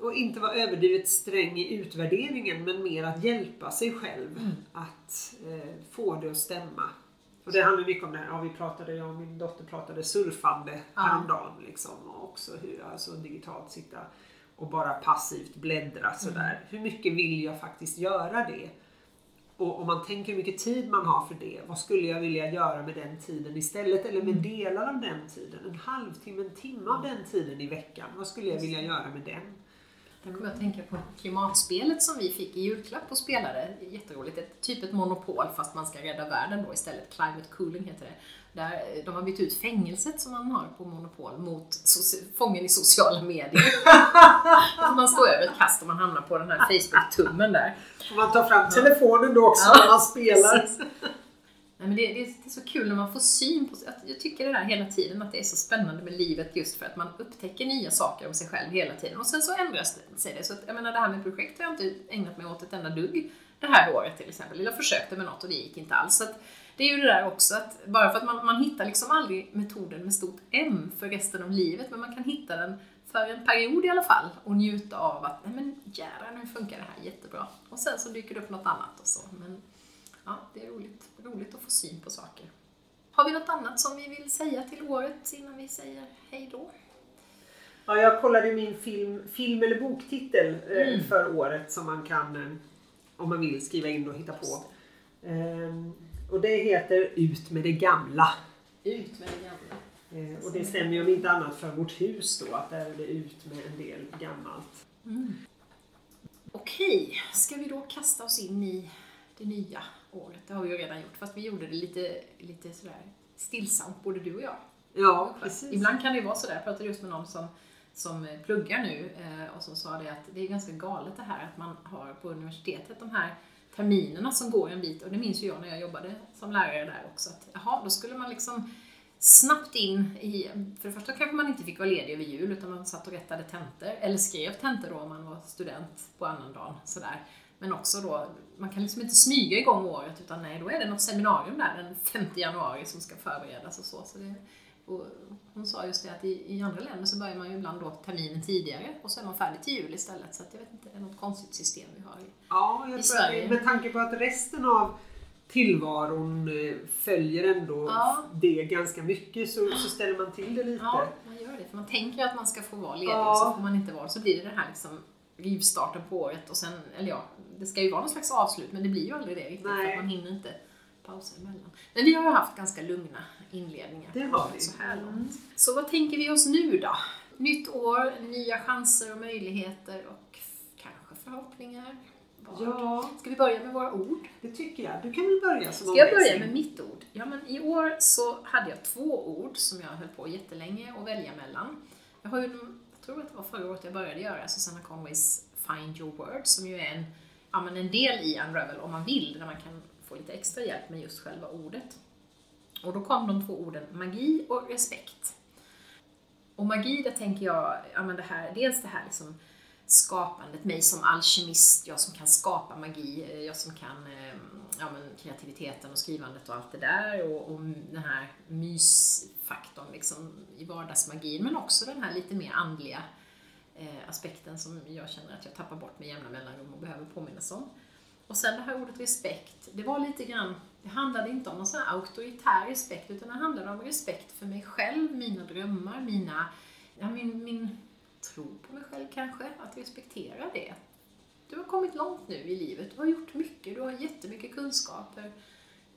och inte vara överdrivet sträng i utvärderingen men mer att hjälpa sig själv att eh, få det att stämma. Och det handlar mycket om det här, ja, vi pratade, jag och min dotter pratade surfande Ja. häromdagen liksom. Och också hur, alltså digitalt sitta och bara passivt bläddra sådär. Hur mycket vill jag faktiskt göra det? Och om man tänker hur mycket tid man har för det, vad skulle jag vilja göra med den tiden istället? Eller med delar av den tiden? En halvtimme, en timme av den tiden i veckan. Vad skulle jag vilja göra med den? Jag kommer att tänka på klimatspelet som vi fick i julklapp och spelade. Jätteroligt. Ett, typ ett monopol fast man ska rädda världen då istället. Climate cooling heter det. Där eh, de har bytt ut fängelset som man har på monopol mot fången i sociala medier. [laughs] man står över ett kast och man hamnar på den här Facebook-tummen där. Och man tar fram telefonen då också när man spelar. Precis. Men det, det, är, det är så kul när man får syn på att Jag tycker det där hela tiden, att det är så spännande med livet just för att man upptäcker nya saker om sig själv hela tiden. Och sen så ändras det sig det. Så att, jag menar, det här med projekt har jag inte ägnat mig åt ett enda dugg det här året till exempel. Jag försökte med något och det gick inte alls. Så att, det är ju det där också att bara för att man, man hittar liksom aldrig metoden med stort M för resten av livet, men man kan hitta den för en period i alla fall och njuta av att nej men jädrar nu funkar det här jättebra. Och sen så dyker det upp något annat och så. Men ja, det är roligt, roligt att få syn på saker. Har vi något annat som vi vill säga till året innan vi säger hej då? Ja, jag kollade min film, film eller boktitel eh, Mm. för året som man kan, eh, om man vill, skriva in och hitta på. Ehm, och det heter Ut med det gamla. Ut med det gamla. Eh, och det stämmer ju om inte annat för vårt hus då, att där är det ut med en del gammalt. Okej, ska vi då kasta oss in i det nya året? Det har vi ju redan gjort, fast vi gjorde det lite, lite sådär stillsamt, både du och jag. Ja, precis. Ibland kan det ju vara sådär, jag pratade just med någon som, som pluggar nu eh, och som sa det att det är ganska galet det här att man har på universitetet de här terminerna som går en bit, och det minns ju jag när jag jobbade som lärare där också, att jaha, då skulle man liksom snabbt in i, för det första kanske man inte fick vara ledig över jul utan man satt och rättade tentor, eller skrev tentor då om man var student på annandagen sådär. Men också då, man kan liksom inte smyga igång året utan nej, då är det något seminarium där den 5 januari som ska förberedas och så. så det, och hon sa just det att i, i andra länder så börjar man ju ibland då terminen tidigare och så är man färdig till jul istället. Så att jag vet inte, det är något konstigt system vi har. i- Ja, jag I tror Sverige. det, med tanke på att resten av tillvaron eh, följer ändå Ja. det ganska mycket så, så ställer man till det lite. Ja, man gör det. För man tänker att man ska få vara ledig Ja. och så får man inte vara Så blir det det här liksom rivstarten på året och sen, eller ja, det ska ju vara någon slags avslut men det blir ju aldrig det riktigt Nej. för man hinner inte pausa emellan. Men vi har ju haft ganska lugna inledningar Det har vi. så här långt. Mm. Så vad tänker vi oss nu då? Nytt år, nya chanser och möjligheter och kanske förhoppningar. Vad? Ja, Ska vi börja med våra ord? det tycker jag. Du kan väl börja som Ska jag börja med mitt ord? Ja, men i år så hade jag två ord som jag höll på jättelänge att välja mellan. Jag har ju, jag tror att det var förra året jag började göra Susanna Conways Find Your Word som ju är en, ja, men en del i Unravel om man vill, där man kan få lite extra hjälp med just själva ordet. Och då kom de två orden magi och respekt. Och magi, där tänker jag, ja men det här, dels det här liksom skapandet, mig som alkemist, jag som kan skapa magi, eh, jag som kan eh, ja, men kreativiteten och skrivandet och allt det där och, och den här mysfaktorn liksom i vardagsmagin men också den här lite mer andliga eh, Eh, aspekten som jag känner att jag tappar bort med jämna mellanrum och behöver påminnas om. Och sen det här ordet respekt, det var lite grann, det handlade inte om någon sån här auktoritär respekt utan det handlade om respekt för mig själv, mina drömmar, mina, ja, min, min tro på mig själv kanske, att respektera det. Du har kommit långt nu i livet, du har gjort mycket, du har jättemycket kunskaper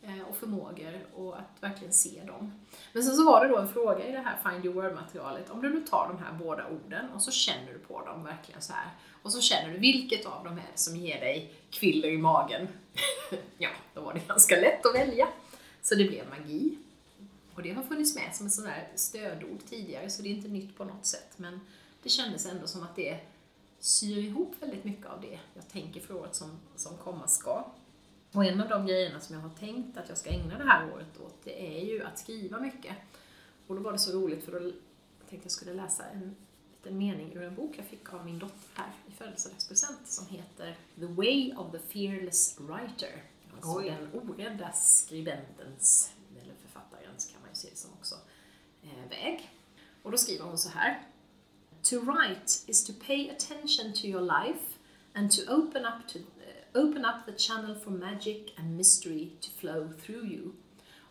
Eh, och förmågor och att verkligen se dem. Men sen så var det då en fråga i det här Find Your Word-materialet. Om du nu tar de här båda orden och så känner du på dem verkligen så här. Och så känner du vilket av dem är som ger dig kviller i magen. [laughs] ja, då var det ganska lätt att välja. Så det blev magi. Och det har funnits med som ett sånt här stödord tidigare så det är inte nytt på något sätt. Men det kändes ändå som att det syr ihop väldigt mycket av det jag tänker för året som, som komma ska. Och en av de grejerna som jag har tänkt att jag ska ägna det här året åt, det är ju att skriva mycket. Och då var det så roligt för då tänkte jag att jag skulle läsa en liten mening ur en bok jag fick av min dotter här i födelsedagspresent som heter The Way of the Fearless Writer. Alltså Oj. den orädda skribentens, eller författarens kan man ju se det som också, eh, väg. Och då skriver hon så här. To write is to pay attention to your life and to open up, to, open up the channel for magic and mystery to flow through you.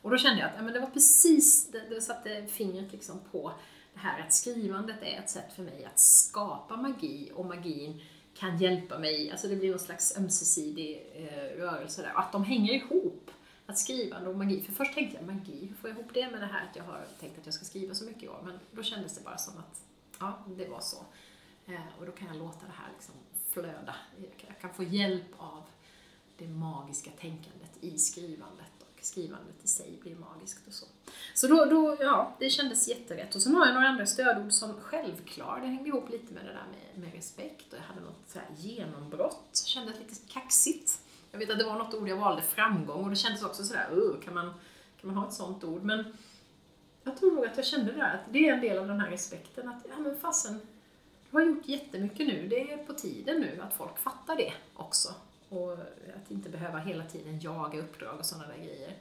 Och då kände jag att ja, men det var precis, det, det satte fingret liksom på det här att skrivandet är ett sätt för mig att skapa magi och magin kan hjälpa mig, alltså det blir någon slags ömsesidig eh, rörelse där. Och att de hänger ihop, att skrivande och magi. För först tänkte jag magi, hur får jag ihop det med det här att jag har tänkt att jag ska skriva så mycket i år? Men då kändes det bara som att ja, det var så. Eh, och då kan jag låta det här liksom flöda. Jag kan, få hjälp av det magiska tänkandet i skrivandet och skrivandet i sig blir magiskt och så. Så då, då, ja, det kändes jätterätt. Och sen har jag några andra stödord som självklar, det hängde ihop lite med det där med, med respekt och jag hade något så här genombrott, kändes lite kaxigt. Jag vet att det var något ord jag valde, framgång, och det kändes också sådär, uh, kan man, kan man ha ett sånt ord? Men jag tror nog att jag kände det där, att det är en del av den här respekten, att ja men fasen, har gjort jättemycket nu, det är på tiden nu att folk fattar det också. Och att inte behöva hela tiden jaga uppdrag och sådana där grejer.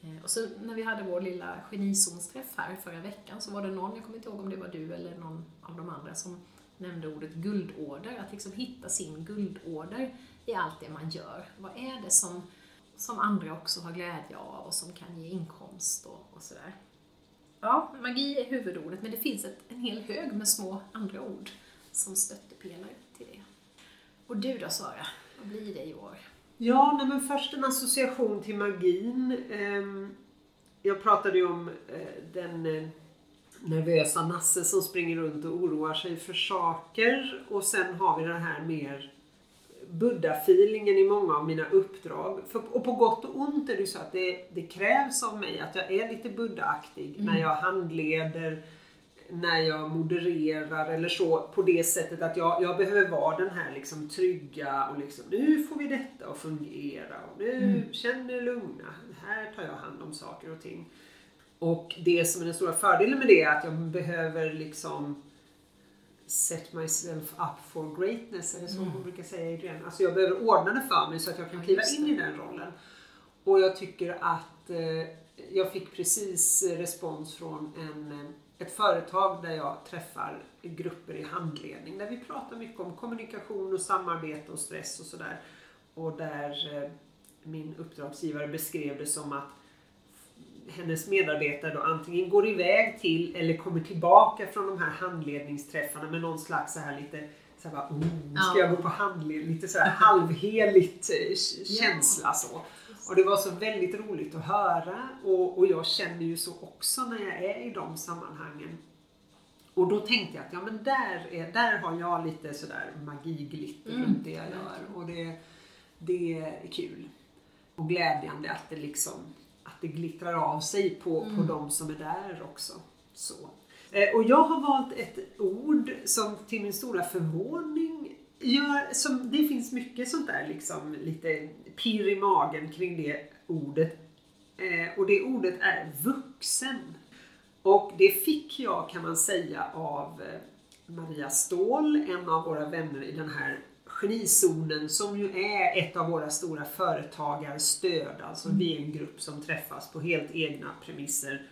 Eh, Och så när vi hade vår lilla genizonsträff här förra veckan så var det någon, jag kommer inte ihåg om det var du eller någon av de andra som nämnde ordet guldorder, att liksom hitta sin guldorder i allt det man gör. Vad är det som, som andra också har glädje av och som kan ge inkomst och, och sådär. Ja, magi är huvudordet men det finns ett, en hel hög med små andra ord som stöttepelare till det. Och du då Sara, vad blir det i år? Ja, nej, men först en association till magin. Ehm, Jag pratade ju om eh, den eh, nervösa Nasse som springer runt och oroar sig för saker. Och sen har vi den här mer Buddha-feelingen i många av mina uppdrag. För, och på gott och ont är det så att det, det krävs av mig att jag är lite Buddha-aktig när jag handleder, när jag modererar eller så på det sättet att jag, jag behöver vara den här liksom trygga och liksom nu får vi detta att fungera och nu känn er lugna. Här tar jag hand om saker och ting. Och det som är den stora fördelen med det är att jag behöver liksom set myself up for greatness, eller så man brukar säga Adrian. Alltså jag behöver ordna det för mig så att jag kan kliva in i den rollen. Och jag tycker att eh, jag fick precis respons från en, eh, ett företag där jag träffar grupper i handledning där vi pratar mycket om kommunikation och samarbete och stress och sådär. Och där eh, min uppdragsgivare beskrev det som att hennes medarbetare då antingen går iväg till eller kommer tillbaka från de här handledningsträffarna med någon slags så här lite så här bara, oh, ska jag gå på handledning? Lite så här halvheligt eh, känsla så. Och det var så väldigt roligt att höra och, och jag känner ju så också när jag är i de sammanhangen. Och då tänkte jag att ja men där, är, där har jag lite sådär magiglitter mm. runt det jag gör och det, det är kul. Och glädjande att det liksom att det glittrar av sig på, mm. på de som är där också. Så. Eh, och jag har valt ett ord som till min stora förvåning gör, som, det finns mycket sånt där liksom lite pirr i magen kring det ordet. Eh, och det ordet är vuxen. Och det fick jag kan man säga av eh, Maria Ståhl, en av våra vänner i den här Genizonen som ju är ett av våra stora företagarstöd. Alltså mm. vi är en grupp som träffas på helt egna premisser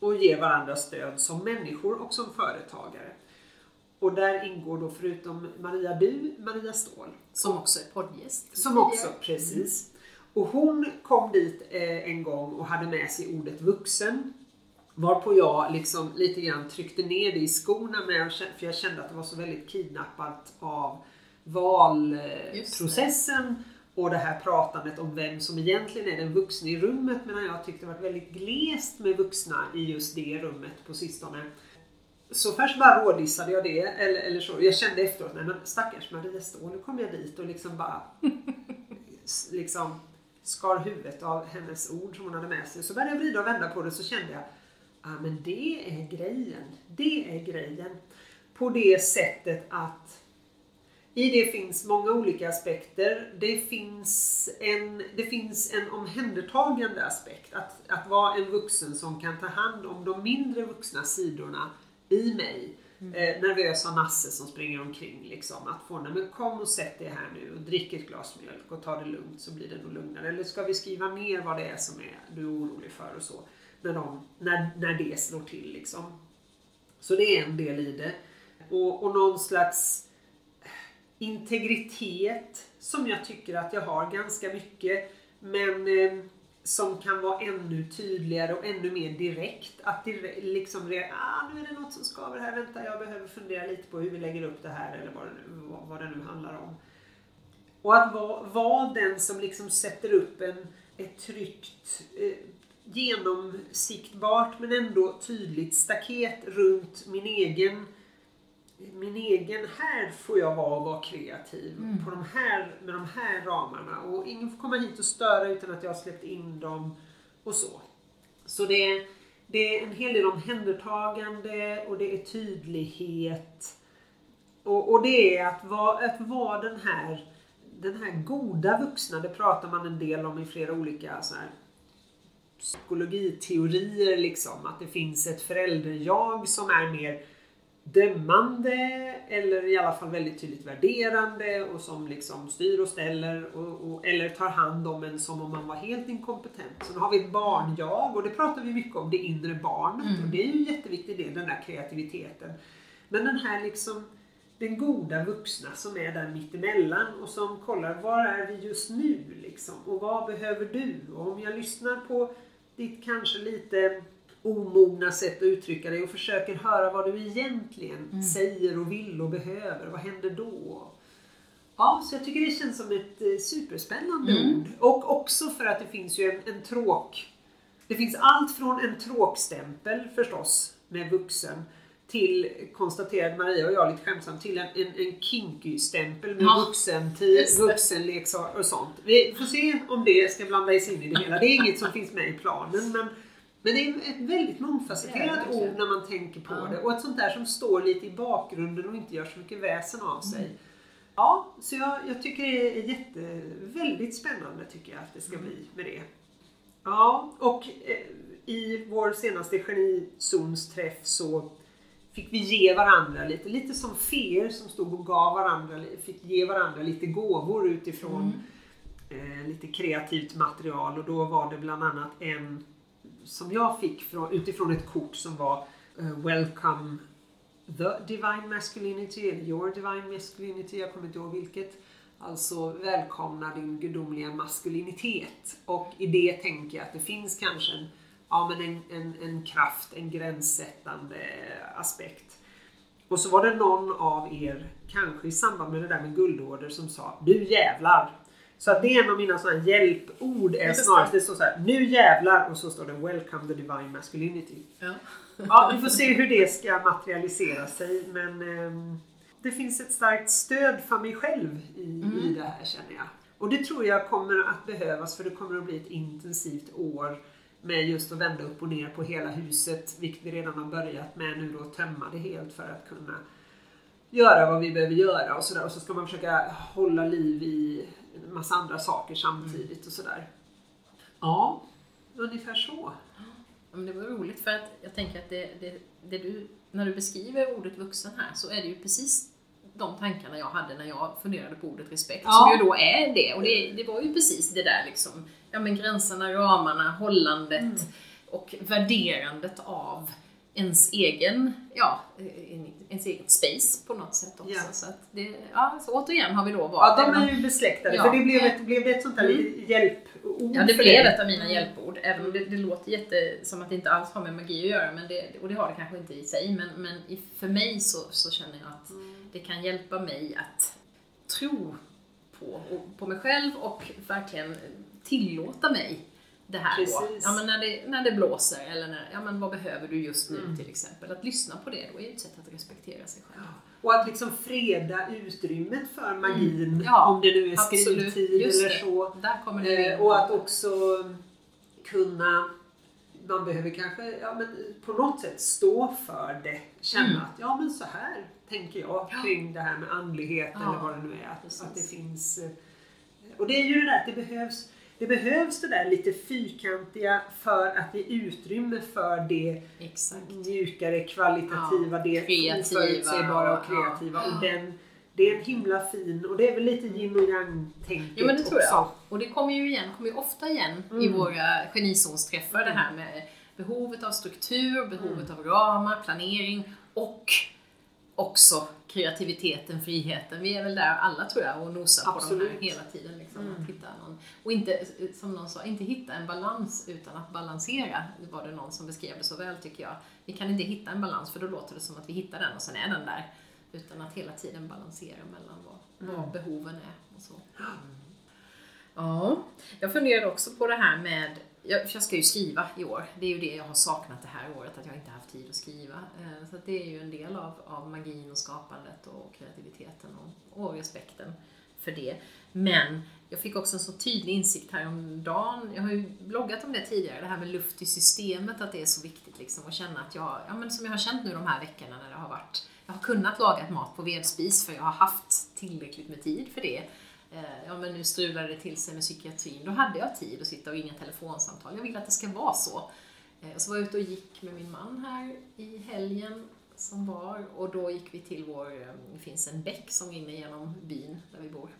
och ger varandra stöd som människor och som företagare. Och där ingår då förutom Maria Du, Maria Ståhl. Som också är poddgäst. Som också, precis. Och hon kom dit eh, en gång och hade med sig ordet vuxen. Varpå jag liksom lite grann tryckte ner det i skorna med, för jag kände att det var så väldigt kidnappat av valprocessen och det här pratandet om vem som egentligen är den vuxna i rummet medan jag tyckte det var väldigt glest med vuxna i just det rummet på sistone. Så först bara rådissade jag det, eller, eller så. Jag kände efteråt, nej men stackars Maria Ståhl, nu kom jag dit och liksom bara liksom skar huvudet av hennes ord som hon hade med sig. Så började jag vrida och vända på det så kände jag, ja ah, men det är grejen. Det är grejen. På det sättet att i det finns många olika aspekter. Det finns en, det finns en omhändertagande aspekt. Att, att vara en vuxen som kan ta hand om de mindre vuxna sidorna i mig. Mm. Eh, nervösa Nasse som springer omkring. Liksom, att få, nej men kom och sätt dig här nu och drick ett glas mjölk och ta det lugnt så blir det nog lugnare. Eller ska vi skriva ner vad det är som är, du är orolig för och så. När, de, när, när det slår till liksom. Så det är en del i det. Och, och någon slags integritet som jag tycker att jag har ganska mycket. Men eh, som kan vara ännu tydligare och ännu mer direkt. Att direkt, liksom, ah, nu är det något som skaver här, vänta jag behöver fundera lite på hur vi lägger upp det här eller vad det nu, vad, vad det nu handlar om. Och att vara, vara den som liksom sätter upp en, ett tryggt, eh, genomsiktbart men ändå tydligt staket runt min egen min egen, här får jag vara och vara kreativ mm. på de här, med de här ramarna och ingen får komma hit och störa utan att jag har släppt in dem och så. Så det är, det är en hel del omhändertagande och det är tydlighet och, och det är att vara, att vara den här den här goda vuxna, det pratar man en del om i flera olika så här, psykologiteorier liksom. Att det finns ett förälder-jag som är mer dömande eller i alla fall väldigt tydligt värderande och som liksom styr och ställer och, och, eller tar hand om en som om man var helt inkompetent. Så nu har vi barn-jag och det pratar vi mycket om, det inre barnet mm. och det är ju en jätteviktig del, den där kreativiteten. Men den här liksom den goda vuxna som är där mittemellan och som kollar var är vi just nu liksom och vad behöver du? Och om jag lyssnar på ditt kanske lite omogna sätt att uttrycka dig och försöker höra vad du egentligen mm. säger och vill och behöver. Vad händer då? Ja, så jag tycker det känns som ett eh, superspännande mm. ord. Och också för att det finns ju en, en tråk. Det finns allt från en tråkstämpel förstås med vuxen till, konstaterade Maria och jag lite skämtsamt, till en, en, en kinky-stämpel med ja, vuxen, vuxenleksaker och sånt. Vi får se om det ska blandas in i det hela. Det är inget som finns med i planen men men det är ett väldigt mångfacetterat ord när man tänker på ja. det och ett sånt där som står lite i bakgrunden och inte gör så mycket väsen av sig. Mm. Ja, så jag, jag, tycker det är jätte, väldigt spännande tycker jag att det ska mm. bli med det. Ja, och eh, i vår senaste genizonsträff så fick vi ge varandra lite, lite som feer som stod och gav varandra, fick ge varandra lite gåvor utifrån mm. eh, lite kreativt material och då var det bland annat en som jag fick från, utifrån ett kort som var uh, Welcome the Divine Masculinity, eller Your Divine Masculinity, jag kommer inte ihåg vilket. Alltså välkomna din gudomliga maskulinitet. Och i det tänker jag att det finns kanske en ja, men en, en, en kraft, en gränssättande aspekt. Och så var det någon av er, kanske i samband med det där med guldorder, som sa Du jävlar! Så att det är en av mina sådana hjälpord är snarast, det står så här, Nu jävlar! Och så står det Welcome the divine masculinity. Ja. [laughs] Ja, vi får se hur det ska materialisera sig men ehm, det finns ett starkt stöd för mig själv i, i det här känner jag. Och det tror jag kommer att behövas för det kommer att bli ett intensivt år med just att vända upp och ner på hela huset, vilket vi redan har börjat med nu då, tömma det helt för att kunna göra vad vi behöver göra och sådär. Och så ska man försöka hålla liv i en massa andra saker samtidigt och sådär. Ja, ungefär så. Ja, men det var roligt för att jag tänker att det, det, det du, när du beskriver ordet vuxen här så är det ju precis de tankarna jag hade när jag funderade på ordet respekt, Ja. som ju då är det. Och det, det var ju precis det där liksom, ja men gränserna, ramarna, hållandet Mm. och värderandet av ens egen, ja, en- ens eget space på något sätt också. Ja. Så, att det, ja, så återigen har vi då Ja, varit de även om- är ju besläktade. Ja. För det blev ett, blev ett sånt där litet hjälpord Ja, det blev ett av mina hjälpord. Även om det, det låter jätte, som att det inte alls har med magi att göra, men det, och det har det kanske inte i sig. Men, men i, för mig så, så känner jag att det kan hjälpa mig att tro på, på mig själv och verkligen tillåta mig det här då. Precis. Ja, men när, det, när det blåser eller när, ja, men vad behöver du just nu Mm. till exempel. Att lyssna på det då är ett sätt att respektera sig själv. Och att liksom freda utrymmet för magin, Mm. Ja, om det nu är skrivtid eller så. Eh, och att också kunna, man behöver kanske ja, men på något sätt stå för det. Känna Mm. att ja men så här tänker jag Ja. kring det här med andlighet Ja, eller vad det nu är. Att, att det finns eh, och det är ju det där att det behövs det behövs det där lite fyrkantiga för att ge utrymme för det Exakt. mjukare, kvalitativa, Ja, det kreativa oförutsägbara och kreativa. ja. Och den, det är en himla fin, och det är väl lite yin och yang-tänket Jo men det tror också. jag. Och det kommer ju igen, kommer ju ofta igen i Mm. våra genizonsträffar det här med behovet av struktur, behovet av ramar, planering och också kreativiteten, friheten. Vi är väl där alla tror jag och nosar på de Absolut. här hela tiden. Liksom, Mm. att hitta någon, och inte, som någon sa, inte hitta en balans utan att balansera. Var det någon som beskrev det så väl tycker jag. Vi kan inte hitta en balans för då låter det som att vi hittar den och sen är den där. Utan att hela tiden balansera mellan vad, vad behoven är och så. Ja, jag funderar också på det här med, jag, jag ska ju skriva i år. Det är ju det jag har saknat det här året, att jag inte haft tid att skriva. Eh, så att det är ju en del av, av magin och skapandet och kreativiteten och, och respekten för det. Men jag fick också en så tydlig insikt häromdagen. Jag har ju bloggat om det tidigare, det här med luft i systemet, att det är så viktigt liksom att känna att jag, ja men som jag har känt nu de här veckorna när det har varit, jag har kunnat laga mat på vedspis för jag har haft tillräckligt med tid för det. Eh, Ja men nu strulade det till sig med psykiatrin, då hade jag tid att sitta och inga telefonsamtal. Jag vill att det ska vara så. Eh, Och så var jag ute och gick med min man här i helgen som var och då gick vi till vår, eh, det finns en bäck som rinner genom byn där vi bor.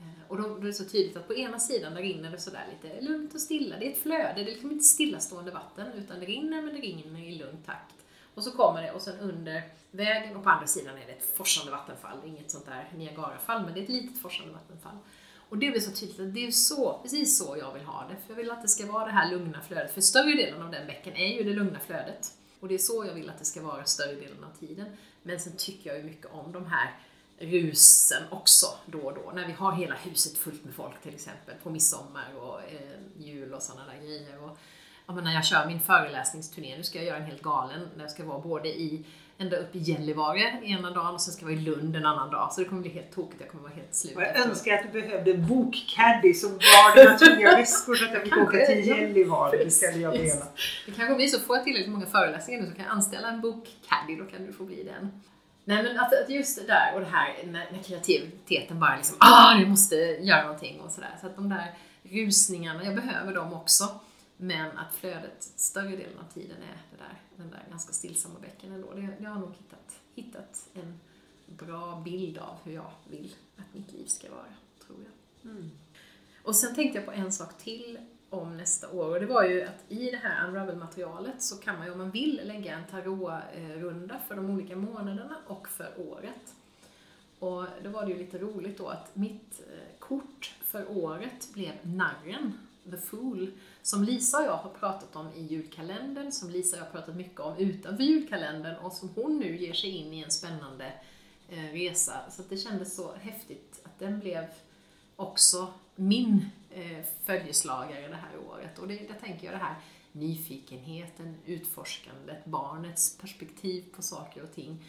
Eh, och då, då är det så tydligt att på ena sidan där rinner det sådär lite lugnt och stilla. Det är ett flöde, det är liksom inte stillastående vatten utan det rinner men det rinner i lugn takt. Och så kommer det och sen under vägen och på andra sidan är det ett forsande vattenfall. Det är inget sånt där Niagarafall men det är ett litet forsande vattenfall. Och det blir så tydligt att det är så, precis så jag vill ha det. För jag vill att det ska vara det här lugna flödet. För större delen av den bäcken är ju det lugna flödet. Och det är så jag vill att det ska vara större delen av tiden. Men sen tycker jag ju mycket om de här rusen också då och då. När vi har hela huset fullt med folk till exempel på midsommar och eh, jul och sådana där grejer. Och, ja, men när jag kör min föreläsningsturné, nu ska jag göra en helt galen, där jag ska vara både i ända upp i Gällivare ena dagen och sen ska jag vara i Lund en annan dag. Så det kommer bli helt tokigt, jag kommer vara helt slut. Och jag efteråt. önskar att du behövde en bokcaddy som bar dina tunga väskor så att jag fick åka till. Gällivare. Det skulle jag. Det kanske blir så, får jag tillräckligt många föreläsningar nu så kan jag anställa en bokcaddy, då kan du få bli den. Nej men att, att just det där och det här när, när kreativiteten bara liksom ah, du måste göra någonting och sådär. Så att de där rusningarna, jag behöver dem också. Men att flödet större delen av tiden är det där, den där ganska stillsamma bäcken ändå. Det, jag har nog hittat, hittat en bra bild av hur jag vill att mitt liv ska vara, tror jag. Mm. Och sen tänkte jag på en sak till om nästa år och det var ju att i det här Unravel-materialet så kan man ju om man vill lägga en tarotrunda för de olika månaderna och för året. Och då var det ju lite roligt då att mitt eh, kort för året blev narren. The Fool, som Lisa och jag har pratat om i julkalendern, som Lisa och jag har pratat mycket om utanför julkalendern och som hon nu ger sig in i en spännande eh, resa. Så det kändes så häftigt att den blev också min eh, följeslagare det här året. Och det, där tänker jag det här nyfikenheten, utforskandet, barnets perspektiv på saker och ting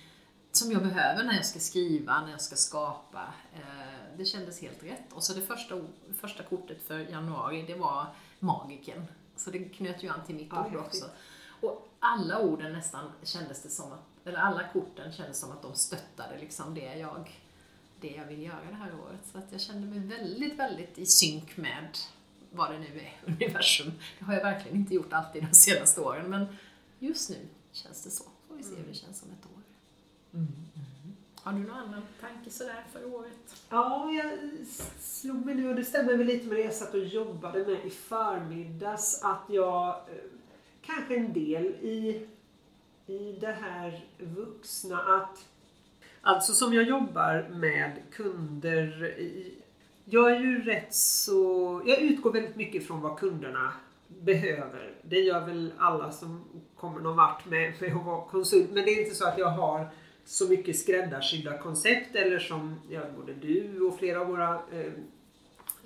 som jag behöver när jag ska skriva, när jag ska skapa. Eh, det kändes helt rätt. Och så det första, första kortet för januari, det var magiken. Så det knöt ju an till mitt Ja, ord också. Och alla orden nästan kändes det som att, eller alla korten kändes som att de stöttade liksom det jag, det jag vill göra det här året. Så att jag kände mig väldigt, väldigt i synk med vad det nu är, [laughs] universum. Det har jag verkligen inte gjort alltid de senaste åren, men just nu känns det så. Får vi se hur det känns om ett år. Mm. Har du någon annan tanke sådär för året? Ja, jag slog mig nu och det stämmer väl lite med det jag satt och jobbade med i förmiddags att jag eh, kanske en del i, i det här vuxna att Alltså som jag jobbar med kunder i, jag är ju rätt så, jag utgår väldigt mycket från vad kunderna behöver. Det gör väl alla som kommer någon vart med, med att vara konsult. Men det är inte så att jag har så mycket skräddarsydda koncept eller som ja, både du och flera av våra eh,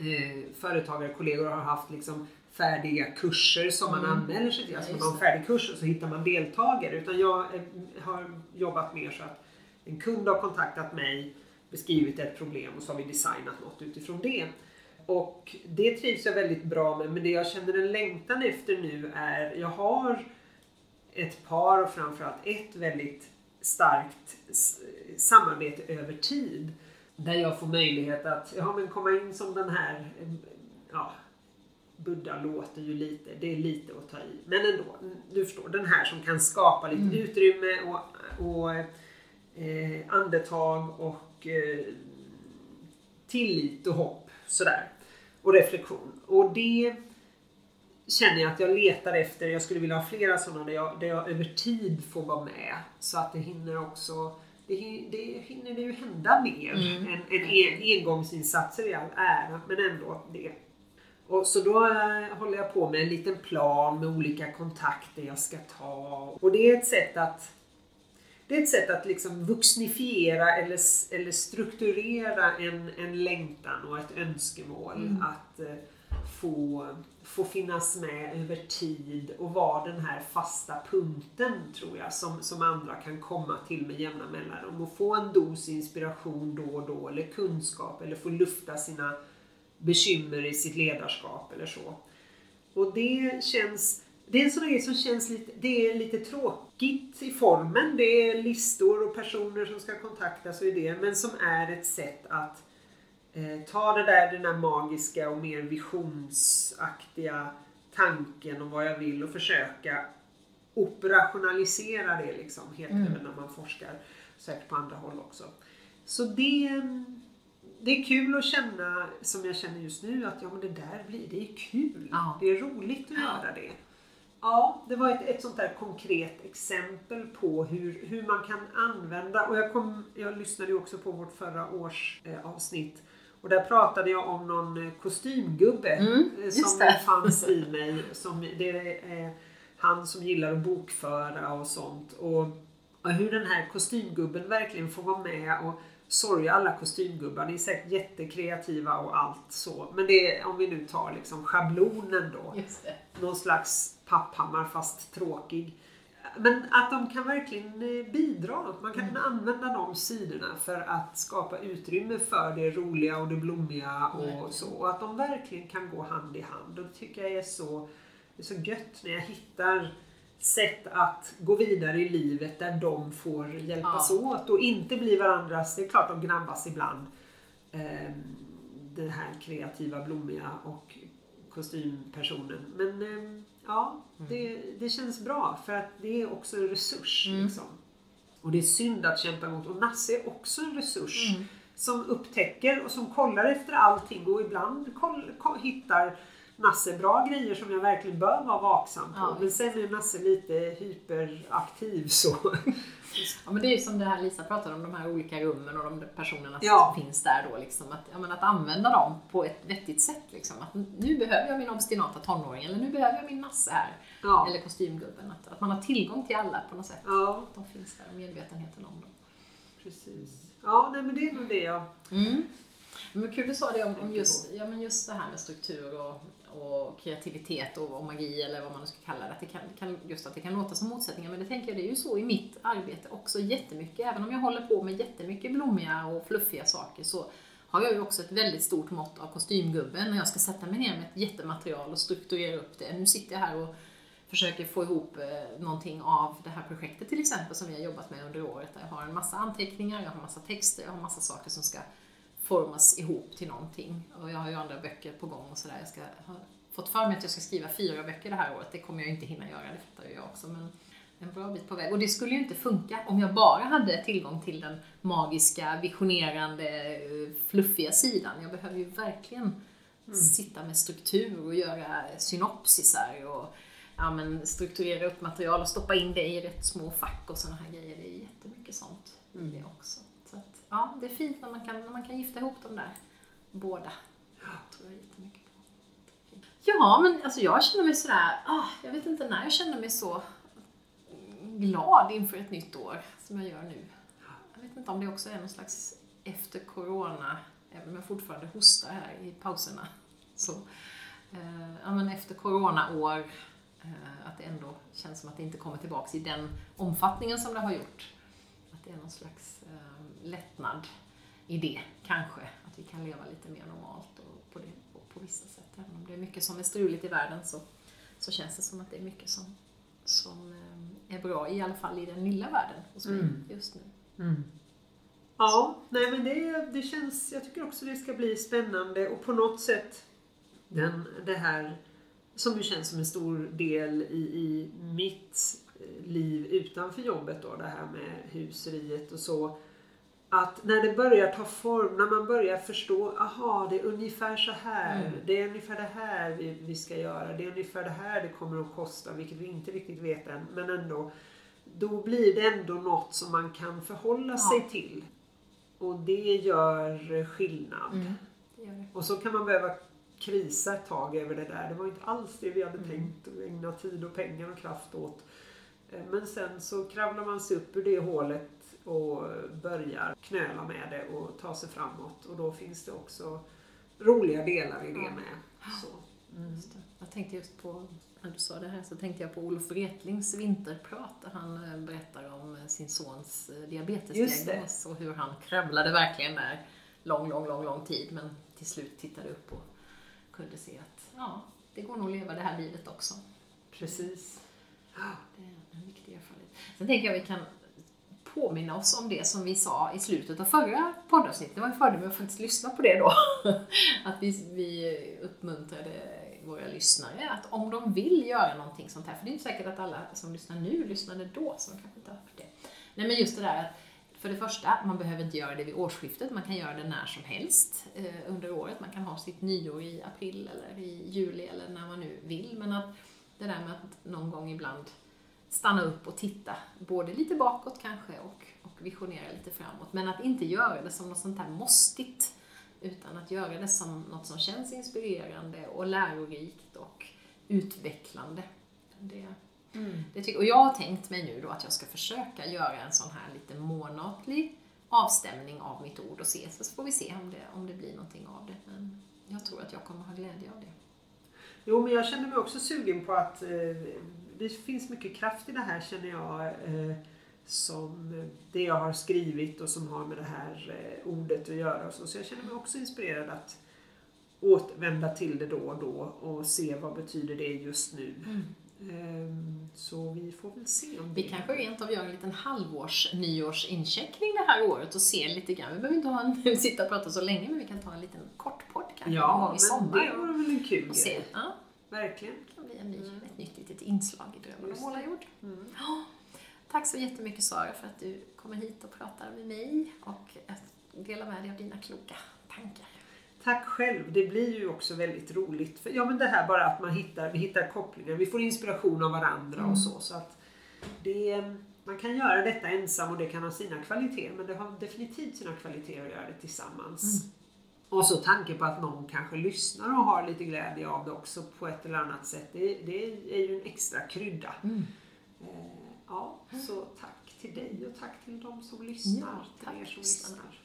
eh, företagarkollegor har haft liksom färdiga kurser som man Mm. anmäler sig till. Alltså man har en färdig kurs och så hittar man deltagare. Utan jag eh, har jobbat mer så att en kund har kontaktat mig, beskrivit ett problem och så har vi designat något utifrån det. Och det trivs jag väldigt bra med men det jag känner en längtan efter nu är, jag har ett par och framförallt ett väldigt starkt samarbete över tid. Där jag får möjlighet att ja, men komma in som den här, eh, ja, Buddha låter ju lite, det är lite att ta i. Men ändå, du förstår, den här som kan skapa lite Mm. utrymme och, och eh, andetag och eh, tillit och hopp sådär. Och reflektion. Och det känner jag att jag letar efter. Jag skulle vilja ha flera sådana där jag, där jag över tid får vara med. Så att det hinner också det, det hinner det ju hända mer Mm. än, än en, engångsinsatser i all ära, men ändå det. Och så då eh, håller jag på med en liten plan med olika kontakter jag ska ta. Och det är ett sätt att det är ett sätt att liksom vuxnifiera eller, eller strukturera en, en längtan och ett önskemål Mm. att eh, få, få finnas med över tid och vara den här fasta punkten tror jag som, som andra kan komma till med jämna mellanrum och få en dos inspiration då och då eller kunskap eller få lufta sina bekymmer i sitt ledarskap eller så. Och det känns, det är en sån grej som känns lite, det är lite tråkigt i formen. Det är listor och personer som ska kontaktas och idéer men som är ett sätt att eh, ta det där, den där magiska och mer visionsaktiga tanken om vad jag vill och försöka operationalisera det liksom, det Mm. väl när man forskar, säkert på andra håll också. Så det, det är kul att känna, som jag känner just nu, att ja men det där blir, det är kul. Ja. Det är roligt att Ja. göra det. Ja, det var ett, ett sånt där konkret exempel på hur, hur man kan använda, och jag, kom, jag lyssnade ju också på vårt förra års eh, avsnitt och där pratade jag om någon eh, kostymgubbe Mm, eh, som det. fanns i mig. Som, det är eh, han som gillar att bokföra och sånt. Och, och hur den här kostymgubben verkligen får vara med och sorry alla kostymgubbar, ni är säkert jättekreativa och allt så. Men det är, om vi nu tar liksom schablonen då någon slags papphammar fast tråkig. Men att de kan verkligen eh, bidra. Man kan använda de sidorna för att skapa utrymme för det roliga och det blommiga och Verkligen. så. Och att de verkligen kan gå hand i hand. Och det tycker jag är så, det är så gött när jag hittar sätt att gå vidare i livet där de får hjälpas Ja. åt och inte bli varandras, det är klart de gnabbas ibland. Ehm, den här kreativa, blommiga och kostympersonen. Men ehm, ja, det, det känns bra för att det är också en resurs. Mm. Liksom. Och det är synd att kämpa emot. Och Nasse är också en resurs Mm. som upptäcker och som kollar efter allting och ibland koll, koll, hittar Nasse bra grejer som jag verkligen bör vara vaksam på. Ja, men sen är Nasse lite hyperaktiv så. [laughs] Ja, men det är ju som det här Lisa pratade om, de här olika rummen och de personerna Ja. som finns där då. Liksom, att, ja, men att använda dem på ett vettigt sätt. Liksom. Att nu behöver jag min obstinata tonåring eller nu behöver jag min Nasse här. Ja. Eller kostymgubben. Att, att man har tillgång till alla på något sätt. Ja, Att de finns där och medvetenheten om dem. precis. Ja, nej, men det är nog det jag... Mm. Men kul du sa det om, om just, ja, men just det här med struktur och, och kreativitet och, och magi eller vad man nu ska kalla det. Att det kan, kan, just att det kan låta som motsättningar men det tänker jag det är ju så i mitt arbete också jättemycket. Även om jag håller på med jättemycket blommiga och fluffiga saker så har jag ju också ett väldigt stort mått av kostymgubben när jag ska sätta mig ner med ett jättematerial och strukturera upp det. Nu sitter jag här och försöker få ihop eh, någonting av det här projektet till exempel som vi har jobbat med under året. Där jag har en massa anteckningar, jag har massa texter, jag har massa saker som ska formas ihop till någonting. Och jag har ju andra böcker på gång och sådär. Jag ska, har fått för mig att jag ska skriva fyra böcker det här året. Det kommer jag inte hinna göra, det fattar ju jag också. Men en bra bit på väg. Och det skulle ju inte funka om jag bara hade tillgång till den magiska, visionerande, fluffiga sidan. Jag behöver ju verkligen sitta med struktur och göra synopsisar och ja, men strukturera upp material och stoppa in det i rätt små fack och sådana här grejer. Det är jättemycket sånt i det också. Ja, det är fint när man kan, när man kan gifta ihop de där båda. Tror jag jättemycket på. Ja, men alltså jag känner mig sådär, ah, jag vet inte när jag känner mig så glad inför ett nytt år som jag gör nu. Jag vet inte om det också är någon slags efter corona, även om jag fortfarande hostar här i pauserna. Så, eh, ja, men efter corona-år, eh, att det ändå känns som att det inte kommer tillbaks i den omfattningen som det har gjort. Att det är någon slags eh, lättnad i det, kanske. Att vi kan leva lite mer normalt och på, det, och på vissa sätt. Även om det är mycket som är struligt i världen så, så känns det som att det är mycket som, som eh, är bra, i alla fall i den lilla världen hos mig Mm. just nu. Ja, nej men det, det känns, jag tycker också det ska bli spännande och på något sätt den, det här som ju känns som en stor del i, i mitt eh, liv utanför jobbet då, det här med huseriet och så. Att när det börjar ta form, när man börjar förstå, aha det är ungefär så här, Mm. det är ungefär det här vi, vi ska göra, det är ungefär det här det kommer att kosta, vilket vi inte riktigt vet än, men ändå. Då blir det ändå något som man kan förhålla Ja. sig till. Och det gör skillnad. Mm. Det gör det. Och så kan man behöva krisa ett tag över det där. Det var inte alls det vi hade Mm. tänkt att ägna tid och pengar och kraft åt. Eh, Men sen så kravlar man sig upp ur det hålet och börjar knöla med det och ta sig framåt. Och då finns det också roliga delar i det Ja. med. Så. Mm. Jag tänkte just på, när du sa det här, så tänkte jag på Olof Wretlings vinterprat där han eh, berättar om eh, sin sons eh, diabetesdiagnos och hur han kravlade verkligen där lång, lång, lång, lång tid men till slut tittade upp och kunde se att ja, det går nog att leva det här livet också. Precis. Det är en viktig erfarenhet. Sen tänker jag vi kan påminna oss om det som vi sa i slutet av förra poddavsnittet. Det var en fördel med att faktiskt lyssna på det då. [laughs] Att vi, vi uppmuntrade våra lyssnare att om de vill göra någonting sånt här, för det är inte säkert att alla som lyssnar nu lyssnade då, så de kanske inte har hört det. Nej men just det där att för det första, man behöver inte göra det vid årsskiftet, man kan göra det när som helst eh, under året. Man kan ha sitt nyår i april eller i juli eller när man nu vill. Men att det där med att någon gång ibland stanna upp och titta, både lite bakåt kanske och, och visionera lite framåt. Men att inte göra det som något sånt här måstigt, utan att göra det som något som känns inspirerande och lärorikt och utvecklande. Det, det tycker, och jag har tänkt mig nu då att jag ska försöka göra en sån här lite månatlig avstämning av mitt ord och se, så får vi se om det, om det blir någonting av det. Men jag tror att jag kommer ha glädje av det. Jo, men jag känner mig också sugen på att eh, det finns mycket kraft i det här känner jag. Eh, som det jag har skrivit och som har med det här eh, ordet att göra. Och så. så jag känner mig också inspirerad att återvända till det då och då och se vad betyder det just nu. Ehm, så vi får väl se om det... Vi kanske rent av gör en liten halvårs nyårsincheckning det här året och ser lite grann. Vi behöver inte ha en, [laughs] sitta och prata så länge, men vi kan ta en liten kort podd kanske någon Ja, gång i men det vore väl en kul och se. grej. Ja, Verkligen. det kan bli en ny, ett nytt litet inslag i Drömmen om målarjord. Mm. [gasps] Ja, Tack så jättemycket Sara för att du kommer hit och pratar med mig och att dela med dig av dina kloka tankar. Tack själv. Det blir ju också väldigt roligt. För, ja men det här bara att man hittar, vi hittar kopplingar. Vi får inspiration av varandra Mm. och så. så att det, man kan göra detta ensam och det kan ha sina kvaliteter. Men det har definitivt sina kvaliteter att göra det tillsammans. Mm. Och så tanke på att någon kanske lyssnar och har lite glädje av det också på ett eller annat sätt. Det, det är ju en extra krydda. Mm. Eh, ja, så tack till dig och tack till de som lyssnar. Ja, till tack er som lyssnar.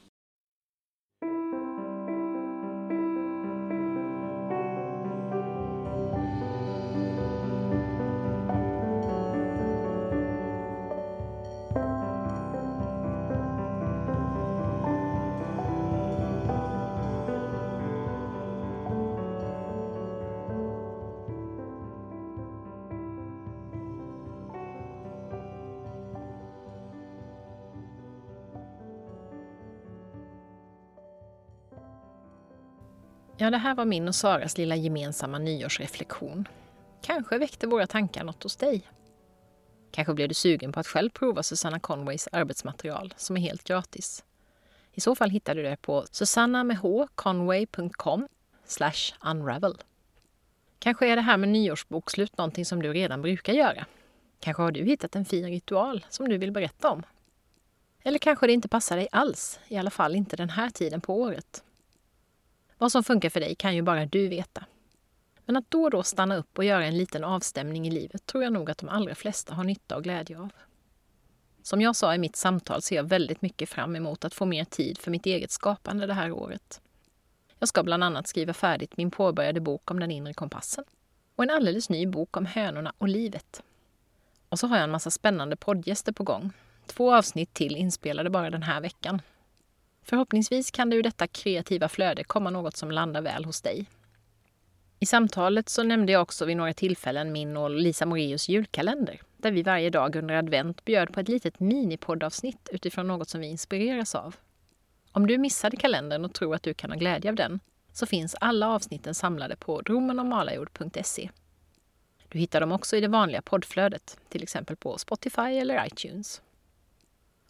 Ja, det här var min och Saras lilla gemensamma nyårsreflektion. Kanske väckte våra tankar något hos dig. Kanske blev du sugen på att själv prova Susanna Conways arbetsmaterial som är helt gratis. I så fall hittar du det på susannamedhconway.com unravel. Kanske är det här med nyårsbokslut någonting som du redan brukar göra. Kanske har du hittat en fin ritual som du vill berätta om. Eller kanske det inte passar dig alls, i alla fall inte den här tiden på året. Vad som funkar för dig kan ju bara du veta. Men att då och då stanna upp och göra en liten avstämning i livet tror jag nog att de allra flesta har nytta och glädje av. Som jag sa i mitt samtal ser jag väldigt mycket fram emot att få mer tid för mitt eget skapande det här året. Jag ska bland annat skriva färdigt min påbörjade bok om den inre kompassen och en alldeles ny bok om hönorna och livet. Och så har jag en massa spännande poddgäster på gång. Två avsnitt till inspelade bara den här veckan. Förhoppningsvis kan det ur detta kreativa flöde komma något som landar väl hos dig. I samtalet så nämnde jag också vid några tillfällen min och Lisa Moreus julkalender, där vi varje dag under advent bjöd på ett litet minipoddavsnitt utifrån något som vi inspireras av. Om du missade kalendern och tror att du kan ha glädje av den, så finns alla avsnitten samlade på dromenomalajord.se. Du hittar dem också i det vanliga poddflödet, till exempel på Spotify eller iTunes.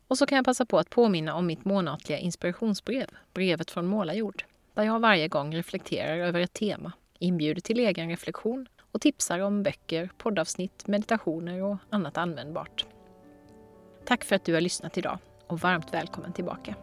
Och så kan jag passa på att påminna om mitt månatliga inspirationsbrev, brevet från Målarjord, där jag varje gång reflekterar över ett tema, inbjuder till egen reflektion och tipsar om böcker, poddavsnitt, meditationer och annat användbart. Tack för att du har lyssnat idag och varmt välkommen tillbaka.